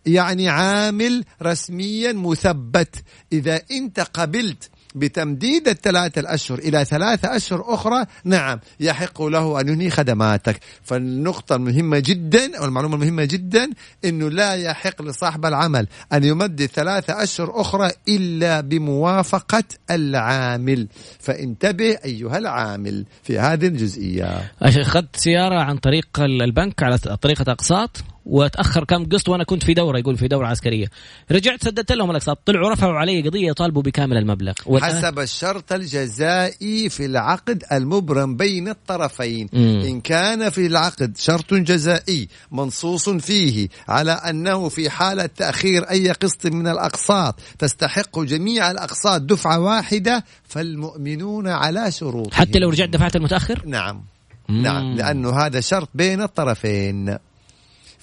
يعني عامل رسميا مثبت. إذا أنت قبلت بتمديد الثلاثة الأشهر إلى ثلاثة أشهر أخرى نعم يحق له أن ينهي خدماتك. فالنقطة المهمة جدا أو المعلومة المهمة جدا أنه لا يحق لصاحب العمل أن يمدد ثلاثة أشهر أخرى إلا بموافقة العامل. فانتبه أيها العامل في هذه الجزئية. أخذت سيارة عن طريق البنك على طريقة أقساط. وتاخر كم قسط وأنا كنت في دورة يقول في دورة عسكرية. رجعت سددت لهم الأقساط. طلعوا رفعوا علي قضية يطالبوا بكامل المبلغ. حسب الشرط الجزائي في العقد المبرم بين الطرفين. مم. إن كان في العقد شرط جزائي منصوص فيه على أنه في حالة تأخير أي قسط من الأقساط تستحق جميع الأقساط دفعة واحدة فالمؤمنون على شروط حتى لو رجعت دفعت المتأخر؟ نعم. مم. نعم لأنه هذا شرط بين الطرفين.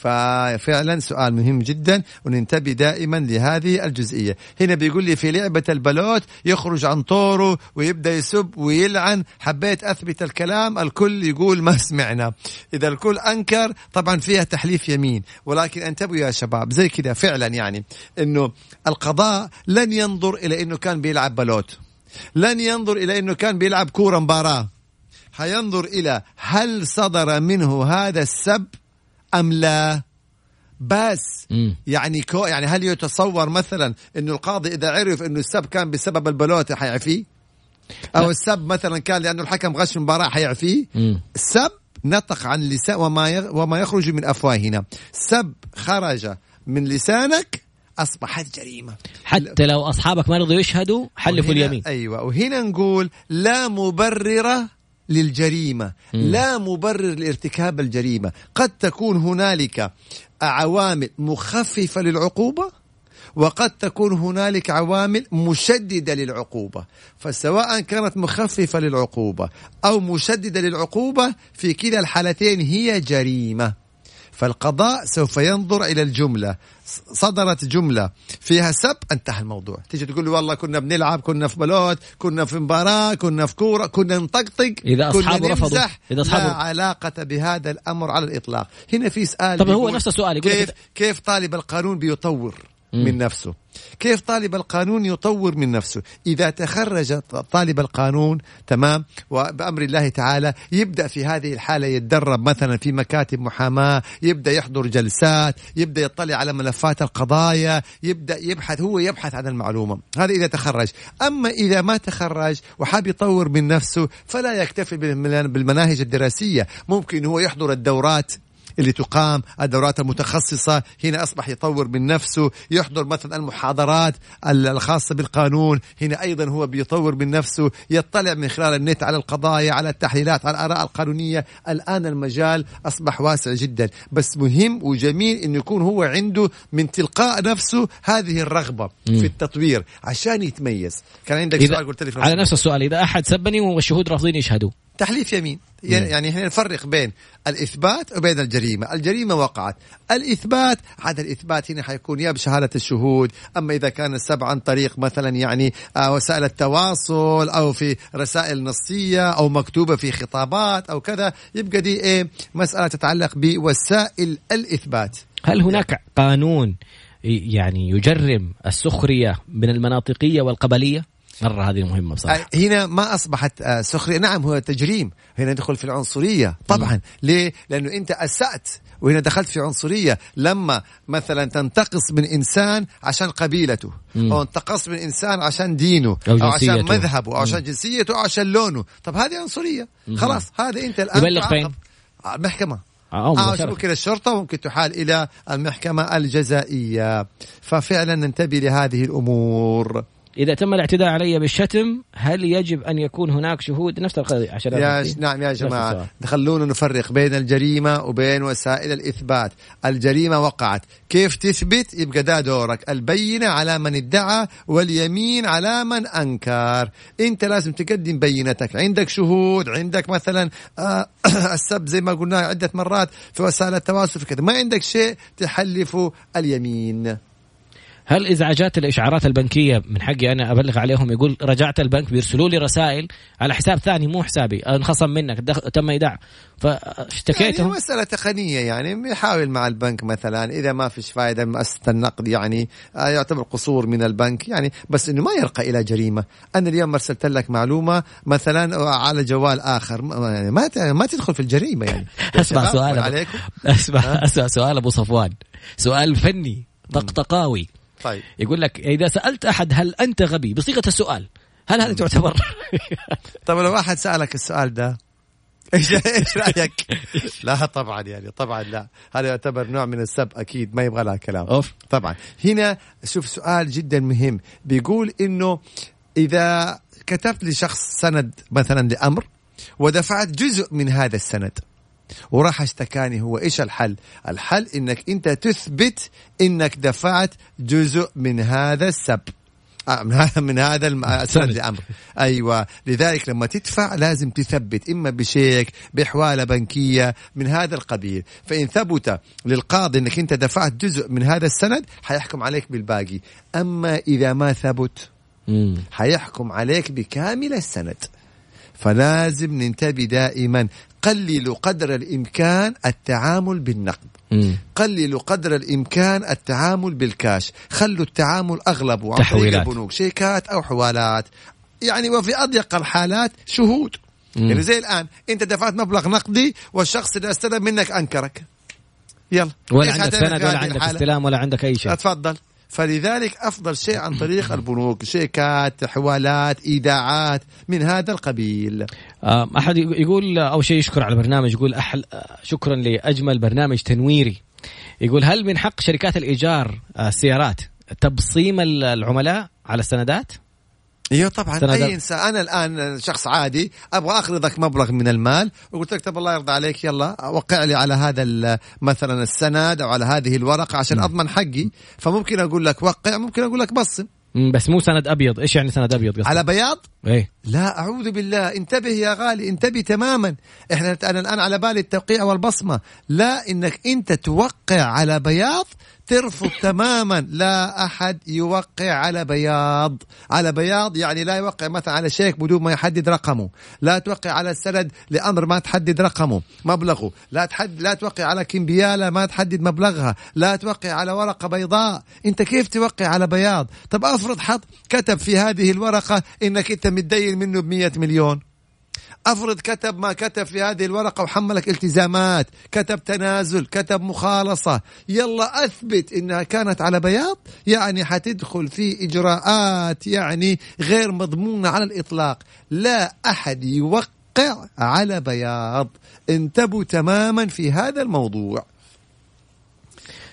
ففعلا سؤال مهم جدا وننتبه دائما لهذه الجزئية. هنا بيقول لي في لعبة البلوت يخرج عن طوره ويبدأ يسب ويلعن. حبيت أثبت الكلام الكل يقول ما سمعنا. إذا الكل أنكر طبعا فيها تحليف يمين. ولكن انتبهوا يا شباب زي كده فعلا يعني أنه القضاء لن ينظر إلى أنه كان بيلعب بلوت لن ينظر إلى أنه كان بيلعب كورة مباراة. حينظر إلى هل صدر منه هذا السب أم لا؟ بس مم. يعني كو يعني هل يتصور مثلا إنه القاضي إذا عرف إنه السب كان بسبب البلوت حيعفيه؟ أو لا. السب مثلا كان لأنه الحكم غش المباراه حيعفيه. السب نطق عن لسان وما يغ- وما يخرج من أفواهنا. سب خرج من لسانك أصبحت جريمة. حتى لو أصحابك ما رضوا يشهدوا حلفوا اليمين. أيوه. وهنا نقول لا مبرر للجريمة مم. لا مبرر لارتكاب الجريمة. قد تكون هنالك عوامل مخففة للعقوبة وقد تكون هنالك عوامل مشددة للعقوبة. فسواء كانت مخففة للعقوبة أو مشددة للعقوبة في كلا الحالتين هي جريمة. فالقضاء سوف ينظر إلى الجملة. صدرت جملة. فيها سب انتهى الموضوع. تيجي تقول والله كنا بنلعب كنا في بلوت كنا في مباراة كنا في كورة كنا نطقطق إذا أصحابه رفضوا. إذا أصحابه- لا علاقة بهذا الأمر على الإطلاق. هنا في سؤال طب هو نفس السؤال كيف كيف طالب القانون بيطور. من نفسه. كيف طالب القانون يطور من نفسه؟ إذا تخرج طالب القانون تمام وبأمر الله تعالى يبدأ في هذه الحالة يتدرب مثلا في مكاتب محاماة يبدأ يحضر جلسات يبدأ يطلع على ملفات القضايا يبدأ يبحث هو يبحث عن المعلومة. هذا إذا تخرج. أما إذا ما تخرج وحاب يطور من نفسه فلا يكتفي بالمن- بالمناهج الدراسية. ممكن هو يحضر الدورات اللي تقام الدورات المتخصصة هنا أصبح يطور من نفسه يحضر مثلا المحاضرات الخاصة بالقانون هنا أيضا هو بيطور من نفسه يطلع من خلال النت على القضايا على التحليلات على الآراء القانونية. الآن المجال أصبح واسع جدا. بس مهم وجميل أنه يكون هو عنده من تلقاء نفسه هذه الرغبة مم. في التطوير عشان يتميز. كان عندك إذا سؤال قلت لي على نفس السؤال إذا أحد سبني والشهود رافضين يشهدوا. تحليف يمين. يعني إحنا نفرق بين الإثبات وبين الجريمة، الجريمة وقعت، الإثبات هذا الإثبات هنا حيكون يا بشهادة الشهود، أما إذا كان السبب عن طريق مثلا يعني آه وسائل التواصل أو في رسائل نصية أو مكتوبة في خطابات أو كذا، يبقى دي إيه مسألة تتعلق بوسائل الإثبات. هل هناك قانون يعني يجرم السخرية من المناطقية والقبلية؟ مرة هذه مهمة بصراحة. آه، هنا ما أصبحت آه، سخرية. نعم هو تجريم. هنا ندخل في العنصرية طبعا. ليه؟ لأنه أنت أسأت. وهنا دخلت في عنصرية لما مثلا تنتقص من إنسان عشان قبيلته. مم. أو انتقص من إنسان عشان دينه. أو أو عشان. مذهبه. أو عشان جنسيته. أو عشان لونه. طب هذه عنصرية خلاص. هذا أنت الآن يبلغ فين؟ آه، المحكمة. أو. ممكن الشرطة. وممكن تحال إلى المحكمة الجزائية. ففعلا ننتبه لهذه الأمور. إذا تم الاعتداء علي بالشتم هل يجب أن يكون هناك شهود؟ نفس القضية عشان يا ش... نعم يا جماعة. خلونا نفرق بين الجريمة وبين وسائل الإثبات. الجريمة وقعت. كيف تثبت؟ يبقى ده دورك. البينة على من ادعى واليمين على من أنكر. أنت لازم تقدم بينتك. عندك شهود عندك مثلا آه السب زي ما قلنا عدة مرات في وسائل التواصل في كذا. ما عندك شيء تحلف اليمين. هل إذا جات الإشعارات البنكية من حقي أنا أبلغ عليهم يقول رجعت البنك بيرسلوا لي رسائل على حساب ثاني مو حسابي انخصم منك دخ... تم إيداع. فاشتكيتهم. يعني مسألة تقنية يعني يحاول مع البنك مثلا إذا ما فيش فائدة مؤسسة النقد يعني آه، يعتبر قصور من البنك يعني بس إنه ما يرقى إلى جريمة. أنا اليوم أرسلت لك معلومة مثلا على جوال ما- يعني ما ما تدخل في الجريمة يعني. أسمع سؤال عليكم اسمع أسمع سؤال أبو صفوان. سؤال فني طقطقاوي. طيب. يقول لك إذا سألت أحد هل أنت غبي؟ بصيغة السؤال. هل هذا تعتبر؟ طب لو واحد سألك السؤال ده إيش إيش رأيك؟ لا طبعا يعني طبعا لا. هذا يعتبر نوع من السب أكيد ما يبغى لها كلام. أوف. طبعا. هنا شوف سؤال جدا مهم. بيقول إنه إذا كتبت لشخص سند مثلا لأمر ودفعت جزء من هذا السند وراح اشتكاني هو. إيش الحل؟ الحل إنك أنت تثبت إنك دفعت جزء من هذا السب. آه، من هذا من هذا الم- السند لأمر. أيوه. لذلك لما تدفع لازم تثبت إما بشيك بحوالة بنكية من هذا القبيل. فإن ثبت للقاضي إنك أنت دفعت جزء من هذا السند حيحكم عليك بالباقي. أما إذا ما ثبت مم. حيحكم عليك بكامل السند. فلازم ننتبه دائما. قللوا قدر الإمكان التعامل بالنقد. مم. قللوا قدر الإمكان التعامل بالكاش. خلوا التعامل اغلبه عن طريق. البنوك شيكات أو حوالات. يعني وفي أضيق الحالات شهود. مم. يعني زي الآن أنت دفعت مبلغ نقدي والشخص اللي استلم منك أنكرك. يلا. ولا عندك سند ولا عندك؟ استلام ولا عندك أي شيء. اتفضل فلذلك أفضل شيء عن طريق البنوك شيكات حوالات إيداعات من هذا القبيل آه، أحد يقول أول شيء يشكر على البرنامج يقول أحل آه، شكرا لأجمل برنامج تنويري يقول هل من حق شركات الإيجار آه، السيارات تبصيم ال- العملاء على السندات؟ أيوه طبعا أي إنسان أنا الآن شخص عادي أبغى اقرضك مبلغ من المال وقلت لك طب الله يرضى عليك يلا وقع لي على هذا مثلا السند أو على هذه الورقة عشان أضمن حقي. فممكن أقول لك وقع ممكن أقول لك بصم بس مو سند أبيض، إيش يعني سند أبيض قصدك؟ على بياض؟ إيه. لا أعوذ بالله انتبه يا غالي انتبه تماما. إحنا أنا الآن على بالي التوقيع والبصمة. لا إنك أنت توقع على بياض ترفض تماما. لا أحد يوقع على بياض. على بياض يعني لا يوقع مثلا على شيك بدون ما يحدد رقمه. لا توقع على السند لأمر ما تحدد رقمه مبلغه. لا تحد لا توقع على كمبيالة ما تحدد مبلغها. لا توقع على ورقة بيضاء. أنت كيف توقع على بياض؟ طب أفرض حط كتب في هذه الورقة إنك أنت متدين منه ب مليون. أفرض كتب ما كتب في هذه الورقة وحملك التزامات كتب تنازل كتب مخالصة يلا أثبت إنها كانت على بياض؟ يعني حتدخل في إجراءات يعني غير مضمونة على الإطلاق. لا أحد يوقع على بياض. انتبهوا تماما في هذا الموضوع.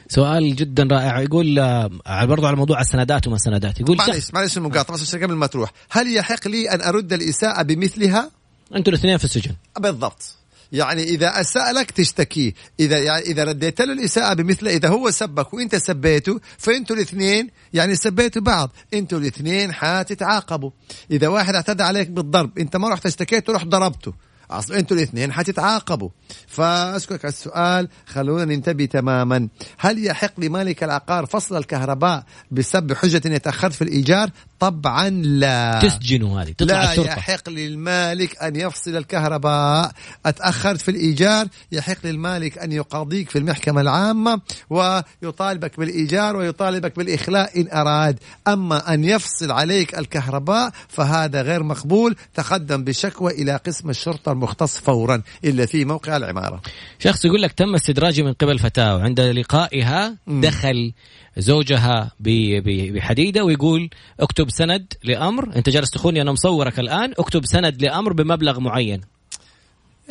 سؤال جدا رائع. يقول آه، برضو على موضوع السندات وما السندات. يقول معلش معلش المقاطعة بس قبل ما تروح. هل يحق لي أن أرد الإساءة بمثلها؟ أنتوا الاثنين في السجن. بالضبط. يعني إذا اساء لك تشتكيه إذا يعني إذا رديت له الإساءة بمثل إذا هو سبك وإنت سبيته فإنتوا الاثنين يعني سبيتوا بعض. إنتوا الاثنين حتتعاقبوا. إذا واحد اعتدى عليك بالضرب إنت ما رحت اشتكيته رحت ضربته. اصل إنتوا الاثنين حتتعاقبوا. فاشكرك على السؤال. خلونا ننتبه تماما. هل يحق لمالك العقار فصل الكهرباء بسبب حجة اني تاخرت في الإيجار؟ طبعا لا. تسجنوا هذه تطلع لا الشرطة. يحق للمالك أن يفصل الكهرباء. أتأخرت في الإيجار يحق للمالك أن يقاضيك في المحكمة العامة ويطالبك بالإيجار ويطالبك بالإخلاء إن أراد. أما أن يفصل عليك الكهرباء فهذا غير مقبول. تقدم بشكوى إلى قسم الشرطة المختص فورا. إلا في موقع العمارة. شخص يقول لك تم استدراجي من قبل فتاة وعند لقائها دخل زوجها بحديدة ويقول اكتب سند لأمر. انت جالس تخوني أنا مصورك الآن. اكتب سند لأمر بمبلغ معين.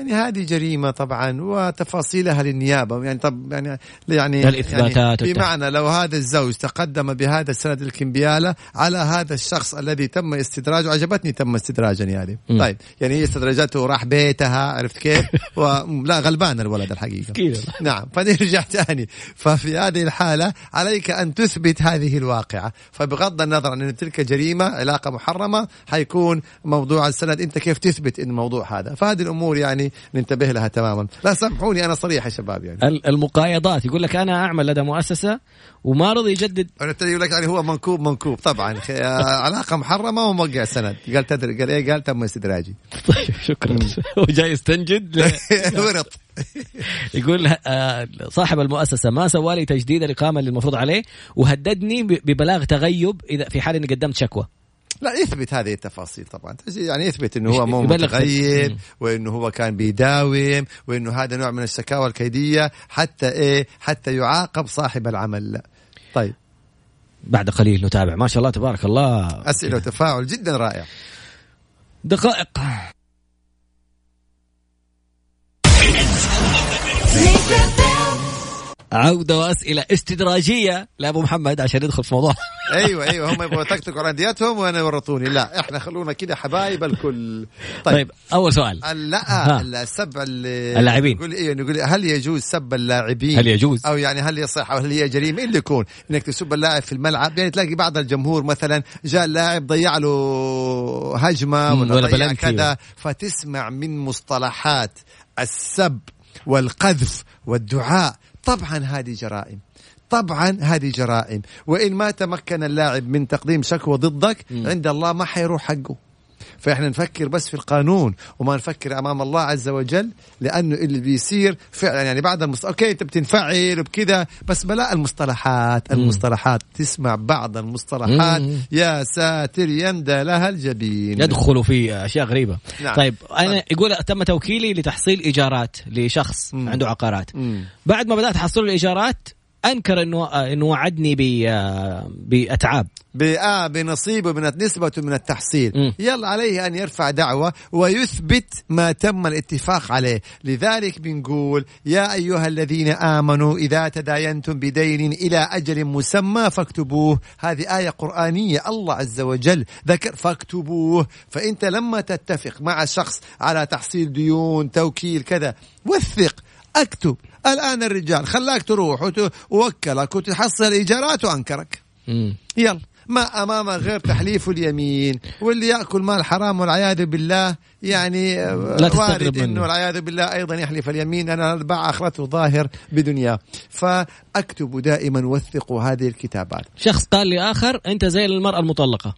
يعني هذه جريمة طبعا وتفاصيلها للنيابة. يعني طب يعني يعني الإثباتات يعني بمعنى لو هذا الزوج تقدم بهذا السند الكمبيالة على هذا الشخص الذي تم استدراجه عجبتني تم استدراجني هذه مم. طيب يعني هي استدرجته وراح بيتها عرفت كيف؟ و... لا غلبان الولد الحقيقة. مسكين. نعم فنرجع ثاني ففي هذه الحالة عليك أن تثبت هذه الواقعة. فبغض النظر عن أن تلك جريمة علاقة محرمة حيكون موضوع السند. أنت كيف تثبت أن الموضوع هذا؟ فهذه الأمور يعني ننتبه لها تماما. لا سامحوني أنا صريح يا شباب يعني. ال- المقايضات يقول لك أنا أعمل لدى مؤسسة وما رضي يجدد. أنا ابتدي يقول لك يعني هو منكوب منكوب. طبعا علاقة محرمة وموقع سند. قال تدري قال إيه؟ قال تم استدراجي. طيب شكرا. هو جاي يستنجد؟ ورط. يقول آه، صاحب المؤسسة ما سوى لي تجديد الإقامة اللي المفروض عليه وهددني ببلاغ تغيب إذا في حال إني قدمت شكوى. لا يثبت هذه التفاصيل طبعا. يعني يثبت إنه هو مو متغيب مم. وإنه هو كان بيداوم وإنه هذا نوع من الشكاوى الكيدية حتى إيه حتى يعاقب صاحب العمل. طيب. بعد قليل نتابع. ما شاء الله تبارك الله. أسئلة وتفاعل جدا رائع. دقائق. عودة وأسئلة استدراجية لأبو محمد عشان يدخل في موضوع. أيوه أيوه هم يبغوا يطقطقوا على أنديتهم وأنا يورطوني. لا إحنا خلونا كذا حبايب الكل. طيب, طيب أول سؤال. لا السب ال- اللاعبين. يقول إيه يقول هل يجوز سب اللاعبين؟ هل يجوز؟ أو يعني هل يصح أو هل هي جريمة؟ إيه اللي يكون؟ إنك تسب اللاعب في الملعب. يعني تلاقي بعض الجمهور مثلا جاء اللاعب ضيع له هجمة ولا, ولا ضيع. كذا فتسمع من مصطلحات السب والقذف والدعاء. طبعا هذه جرائم. طبعا هذه جرائم. وإن ما تمكن اللاعب من تقديم شكوى ضدك عند الله ما حيروح حقه. فإحنا نفكر بس في القانون وما نفكر أمام الله عز وجل لأنه اللي بيصير فعلا يعني بعد المست... أوكي أنت بتنفعل وبكذا بس بلا المصطلحات المصطلحات تسمع بعض المصطلحات مم. يا ساتر يندى لها الجبين يدخلوا في أشياء غريبة نعم. طيب أنا طيب. يقول تم توكيلي لتحصيل إيجارات لشخص مم. عنده عقارات مم. بعد ما بدأت أحصل الإيجارات أنكر إنه إنه وعدني ب بأتعاب. بآه بنصيبه من نسبة من التحصيل. مم. يلا عليه أن يرفع دعوة ويثبت ما تم الاتفاق عليه. لذلك بنقول يا أيها الذين آمنوا إذا تداينتم بدين إلى أجل مسمى فاكتبوه. هذه آية قرآنية. الله عز وجل ذكر فاكتبوه. فأنت لما تتفق مع شخص على تحصيل ديون توكيل كذا وثق اكتب. الآن الرجال خلاك تروح ووكلك وتحصل إيجارات وأنكرك. مم. يلا ما امامه غير تحليف اليمين واللي يأكل مال حرام والعياذ بالله يعني لا تستغرب وارد منه. إنه والعياذ بالله أيضا يحلف اليمين أنا باع اخرته ظاهر بدنياه. فاكتبوا دائما وثقوا هذه الكتابات. شخص قال لآخر أنت زي المرأة المطلقة.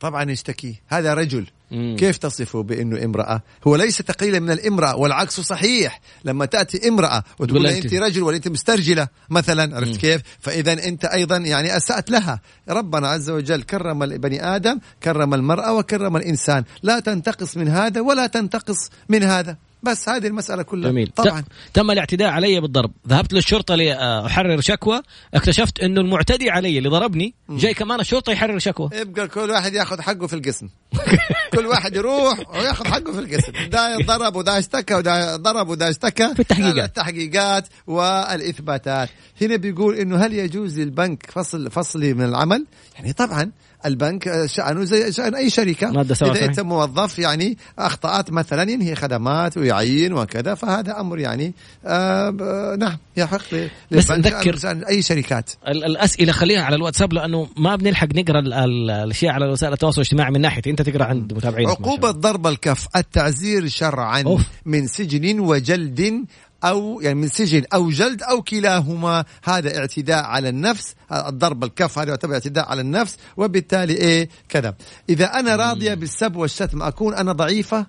طبعا يشتكي. هذا رجل. مم. كيف تصفه بانه امرأة هو ليس تقليلا من الامرأة والعكس صحيح. لما تأتي امرأة وتقول تقول لها أنت رجل ولا انت مسترجلة مثلا عرفت كيف؟ فإذا أنت أيضا يعني أسأت لها. ربنا عز وجل كرم البني آدم كرم المرأة وكرم الإنسان. لا تنتقص من هذا ولا تنتقص من هذا. بس هذه المسألة كلها. جميل. طبعا. تم الاعتداء علي بالضرب. ذهبت للشرطة لأحرر شكوى. اكتشفت انه المعتدي علي اللي ضربني جاي كمان الشرطة يحرر شكوى. يبقى كل واحد ياخذ حقه في القسم. كل واحد يروح وياخذ حقه في القسم. ده ضرب وده اشتكى وده ضرب وده اشتكى. في التحقيقات. التحقيقات والإثباتات. هنا بيقول إنه هل يجوز للبنك فصل فصلي من العمل؟ يعني طبعا البنك شأنه زي شأن أي شركة. مادة إذا أنت موظف يعني أخطأت مثلا ينهي خدمات ويعين وكذا فهذا أمر يعني آه نعم يحق بس نذكر أي شركات. الأسئلة خليها على الواتساب لأنه ما بنلحق نقرأ الأشياء على وسائل التواصل الاجتماعي من ناحية. أنت تقرأ عند متابعين عقوبة ضرب الكف التعزير شرعا أوف. من سجن وجلد أو يعني من سجن أو جلد أو كلاهما. هذا اعتداء على النفس. الضرب الكف هذا يعتبر اعتداء على النفس. وبالتالي إيه؟ كذا. إذا أنا راضية بالسب والشتم أكون أنا ضعيفة؟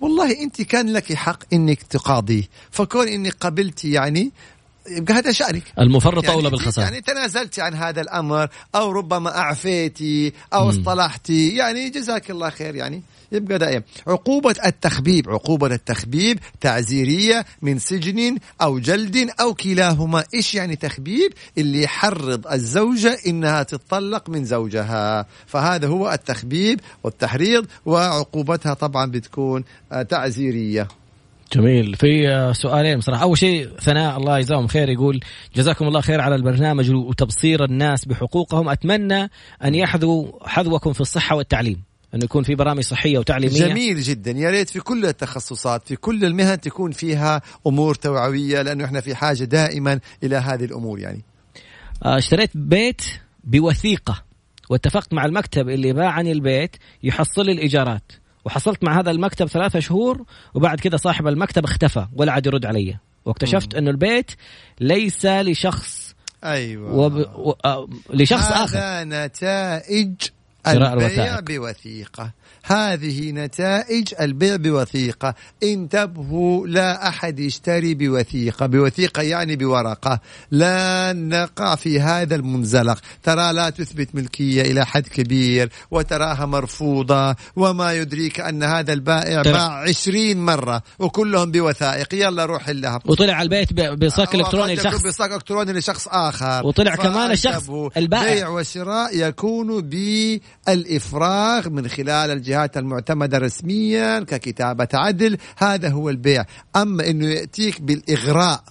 والله أنت كان لك حق أنك تقاضيه. فكون أنك قبلتي يعني يبقى هذا شأنك. المفرط يعني أولى بالخسارة. يعني تنازلت عن هذا الأمر أو ربما أعفيتي أو اصطلحتي يعني جزاك الله خير يعني يبقى دائم. عقوبة التخبيب عقوبة التخبيب تعزيرية من سجن أو جلد أو كلاهما. إيش يعني تخبيب؟ اللي يحرض الزوجة إنها تتطلق من زوجها. فهذا هو التخبيب والتحريض وعقوبتها طبعا بتكون آه، تعزيرية. جميل. في سؤالين بصراحة. أول شيء ثناء الله يجزاهم خير يقول جزاكم الله خير على البرنامج وتبصير الناس بحقوقهم. أتمنى أن يحذوا حذوكم في الصحة والتعليم. انه يكون في برامج صحية وتعليمية. جميل جدا. يا ريت في كل التخصصات في كل المهن تكون فيها أمور توعوية لأنه إحنا في حاجة دائما إلى هذه الأمور يعني. آه، اشتريت بيت بوثيقة واتفقت مع المكتب اللي باعني البيت يحصل لي الإيجارات. وحصلت مع هذا المكتب ثلاثة شهور وبعد كده صاحب المكتب اختفى ولا عاد يرد علي. واكتشفت إنه البيت ليس لشخص أيوه. وب... و... آه... لشخص هذا آخر. هذا نتائج البيع بوثيقة. هذه نتائج البيع بوثيقة. انتبهوا لا أحد يشتري بوثيقة. بوثيقة يعني بورقة. لا نقع في هذا المنزلق. ترى لا تثبت ملكية إلى حد كبير وتراها مرفوضة وما يدريك أن هذا البائع باع عشرين مرة وكلهم بوثائق. يلا روح لها وطلع البيت بصك إلكتروني لشخص. بصك إلكتروني لشخص آخر. وطلع كمان الشخص البائع. بيع وشراء يكون بالإفراغ من خلال الجهات المعتمدة رسميا ككتابة عدل هذا هو البيع. أما أنه يأتيك بالإغراء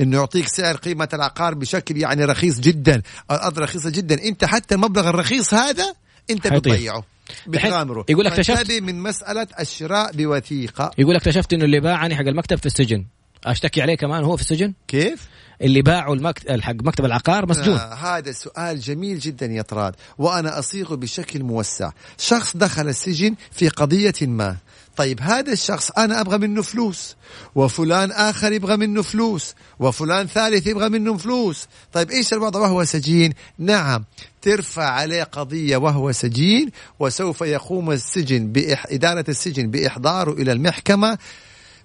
إنه يعطيك سعر قيمة العقار بشكل يعني رخيص جدا الأرض رخيصة جدا. أنت حتى المبلغ الرخيص هذا أنت بتضيعه بتغامره يقول لك اكتشفت من مسألة الشراء بوثيقة. يقول لك اكتشفت إنه اللي باعني حق المكتب في السجن. أشتكي عليه كمان هو في السجن؟ كيف؟ اللي باعوا المكتب حق مكتب العقار مسجون. آه هذا سؤال جميل جدا يا طراد وأنا اصيغه بشكل موسع. شخص دخل السجن في قضية ما. طيب هذا الشخص أنا أبغى منه فلوس وفلان آخر يبغى منه فلوس وفلان ثالث يبغى منه فلوس. طيب إيش الوضع وهو سجين؟ نعم ترفع عليه قضية وهو سجين وسوف يقوم السجن بإح... إدارة السجن بإحضاره إلى المحكمة.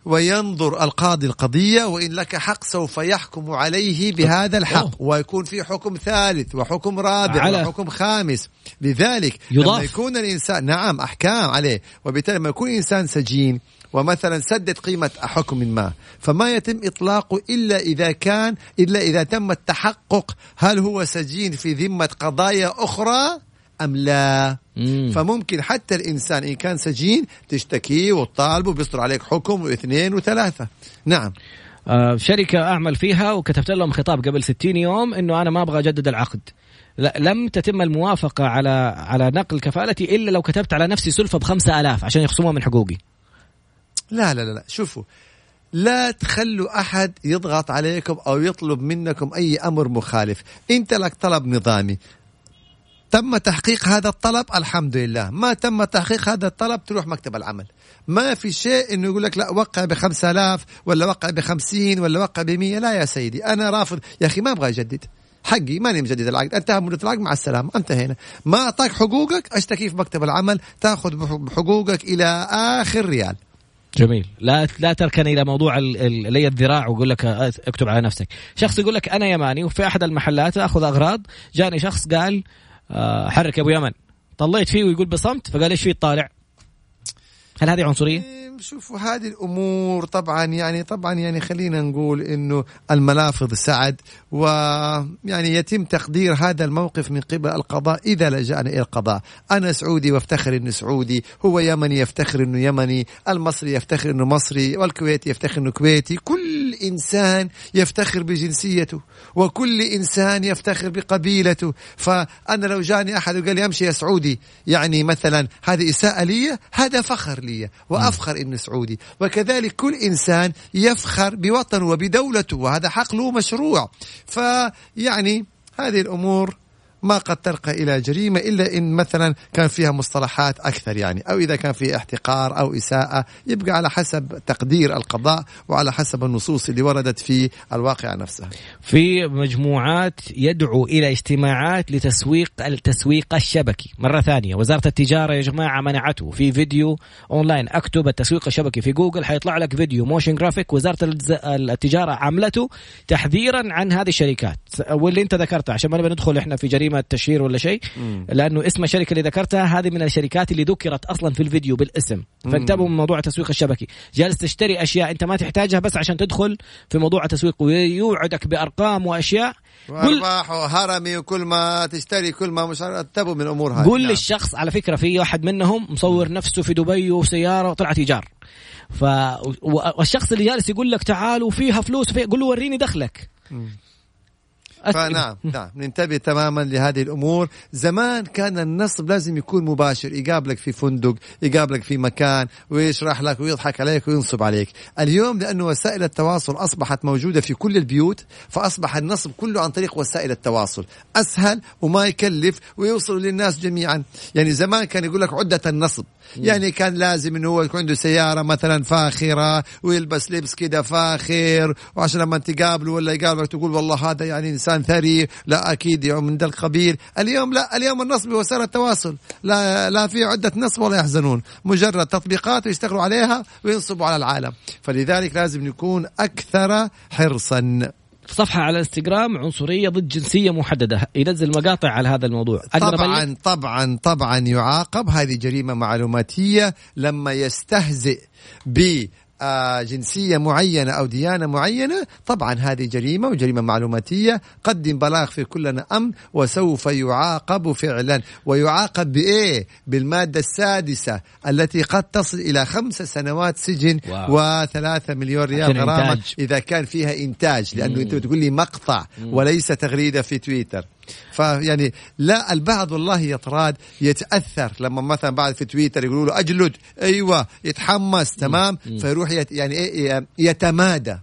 وينظر القاضي القضية وإن لك حق سوف يحكم عليه بهذا الحق. ويكون في حكم ثالث وحكم رابع على. وحكم خامس لذلك يضاف. لما يكون الإنسان نعم أحكام عليه وبالتالي لما يكون إنسان سجين ومثلا سدد قيمة حكم ما فما يتم إطلاقه إلا إذا كان إلا إذا تم التحقق هل هو سجين في ذمة قضايا أخرى أم لا. مم. فممكن حتى الإنسان إن كان سجين تشتكيه وتطالبه بيصدر عليك حكم واثنين وثلاثة. نعم. آه شركة أعمل فيها وكتبت لهم خطاب قبل 60 يوم إنه أنا ما أبغى أجدد العقد. لا لم تتم الموافقة على على نقل كفالتي إلا لو كتبت على نفسي سلفة بخمسة ألاف عشان يخصموها من حقوقي. لا لا لا, لا. شوفوا لا تخلوا أحد يضغط عليكم أو يطلب منكم أي أمر مخالف. أنت لك طلب نظامي تم تحقيق هذا الطلب؟ الحمد لله ما تم تحقيق هذا الطلب تروح مكتب العمل. ما في شيء إنه يقول لك لا وقع بخمسة آلاف ولا وقع بخمسين ولا وقع بمية. لا يا سيدي أنا رافض. يا أخي ما أبغى أجدد. حقي ماني مجدد العقد. انتهى مدة العقد. مع السلامة. انتهينا. ما أعطاك حقوقك؟ أشتكي في مكتب العمل. تأخذ بحقوقك إلى آخر ريال. جميل. لا لا تركن إلى موضوع هي الذراع ويقول لك اكتب على نفسك. شخص يقول لك أنا يماني وفي أحد المحلات أخذ أغراض. جاني شخص قال آه، حرك يا ابو يمن طليت فيه ويقول بصمت فقال إيش فيه طالع هل هذه عنصرية؟ شوفوا هذه الأمور. طبعا يعني طبعا يعني خلينا نقول إنه الملافظ سعد ويعني يتم تقدير هذا الموقف من قبل القضاء إذا لجأنا إلى القضاء، أنا سعودي وافتخر إني سعودي، هو يمني يفتخر إنه يمني، المصري يفتخر إنه مصري، والكويتي يفتخر إنه كويتي، كل إنسان يفتخر بجنسيته، وكل إنسان يفتخر بقبيلته، فأنا لو جاني أحد وقال لي أمشي يا سعودي يعني مثلا هذه إساءة لي، هذا فخر لي وأفخر اني سعودي، وكذلك كل إنسان يفخر بوطنه وبدولته وهذا حق له مشروع. فيعني هذه الأمور ما قد ترقى إلى جريمة إلا إن مثلا كان فيها مصطلحات أكثر يعني أو إذا كان في احتقار أو إساءة يبقى على حسب تقدير القضاء وعلى حسب النصوص اللي وردت في الواقعة نفسها. في مجموعات يدعو إلى اجتماعات لتسويق التسويق الشبكي، مرة ثانية وزارة التجارة يا جماعة منعته في فيديو أونلاين. اكتب التسويق الشبكي في جوجل حيطلع لك فيديو. motion graphic وزارة التجارة عملته تحذيرا عن هذه الشركات. واللي أنت ذكرته عشان ما نبي ندخل إحنا في جريمة جريمه تشهير ولا شيء لأنه اسم الشركة اللي ذكرتها هذه من الشركات اللي ذكرت أصلا في الفيديو بالاسم. فانتبهوا من موضوع التسويق الشبكي. جالس تشتري أشياء أنت ما تحتاجها بس عشان تدخل في موضوع التسويق ويوعدك بأرقام وأشياء. وأرباح وهرمي وكل ما تشتري كل ما مش انتبهوا من الأمور هذه قول نعم. للشخص على فكرة في واحد منهم مصور نفسه في دبي وسيارة وطلعت ايجار ف والشخص اللي جالس يقول لك تعال وفيها فلوس وفيها قول له وريني دخلك. فنعم نعم ننتبه تماما لهذه الأمور. زمان كان النصب لازم يكون مباشر يقابلك في فندق يقابلك في مكان ويشرح لك ويضحك عليك وينصب عليك. اليوم لأنه وسائل التواصل أصبحت موجودة في كل البيوت فأصبح النصب كله عن طريق وسائل التواصل. أسهل وما يكلف ويوصل للناس جميعا. يعني زمان كان يقول لك عدة النصب. يعني كان لازم إنه هو يكون عنده سيارة مثلا فاخرة ويلبس لبس كده فاخر وعشان لما تقابله ولا يقابلك تقول والله هذا يعني إنسان ثري لا أكيد يوم من ذا القبيل. اليوم لا اليوم النصب بوسائل التواصل. لا لا في عدة نصب ولا يحزنون. مجرد تطبيقات ويشتغلوا عليها وينصبوا على العالم. فلذلك لازم نكون أكثر حرصا. صفحة على الانستغرام عنصرية ضد جنسية محددة. ينزل مقاطع على هذا الموضوع. طبعا طبعا طبعا يعاقب هذه جريمة معلوماتية لما يستهزئ ب جنسية معينة أو ديانة معينة طبعا هذه جريمة وجريمة معلوماتية. قدم بلاغ في كلنا أمن وسوف يعاقب فعلا. ويعاقب بإيه؟ بالمادة السادسة التي قد تصل إلى خمس سنوات سجن وثلاثة مليون ريال غرامة إذا كان فيها إنتاج لأنه أنت بتقول لي مقطع وليس تغريدة في تويتر. فيعني لا البعض والله يطراد يتأثر. لما مثلا بعد في تويتر يقولوا له أجلد أيوه يتحمس تمام؟ فيروح يت يعني إيه يتمادى.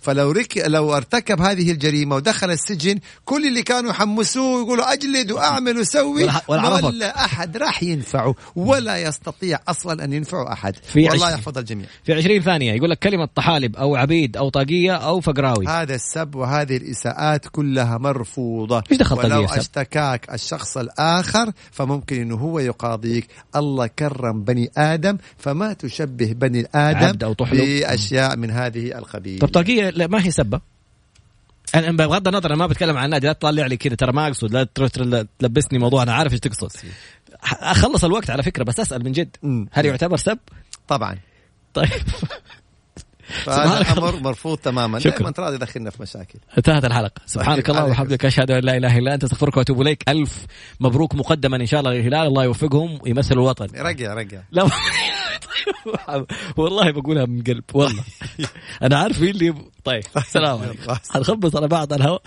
فلو رك لو ارتكب هذه الجريمة ودخل السجن كل اللي كانوا يحمسوه يقولوا أجلد وأعمل وسوي ولا, ولا أحد راح ينفعه ولا يستطيع أصلا أن ينفعه أحد. في والله. يحفظ الجميع. في 20 ثانية يقول لك كلمة طحالب أو عبيد أو طاقية أو فقراوي. هذا السب وهذه الإساءات كلها مرفوضة. إيش دخل ولو أشتكاك الشخص الآخر فممكن أنه هو يقاضيك. الله كرم بني آدم فما تشبه بني آدم أو بأشياء من هذه القبيل. طب طاقية ما هي سبة؟ أنا بغض النظر أنا ما بتكلم عن النادي لا تطلع لي كذا ترى ما أقصد. لا تلبسني موضوع أنا عارف إيش تقصد. أخلص الوقت على فكرة بس أسأل من جد. هل يعتبر سب؟ طبعا. طيب. فهذا الأمر مرفوض تماما. شكرا. ترى يدخلنا في مشاكل. انتهت الحلقة. سبحانك اللهم وبحمدك أشهد أن لا إله إلا أنت أستغفرك وأتوب إليك. ألف مبروك مقدما إن شاء الله للهلال. الله يوفقهم ويمثلوا الوطن. رقع رقع لا. والله بقولها من قلب. والله. أنا عارف اللي طيب سلام عليكم. حنخبص على بعض الهواء.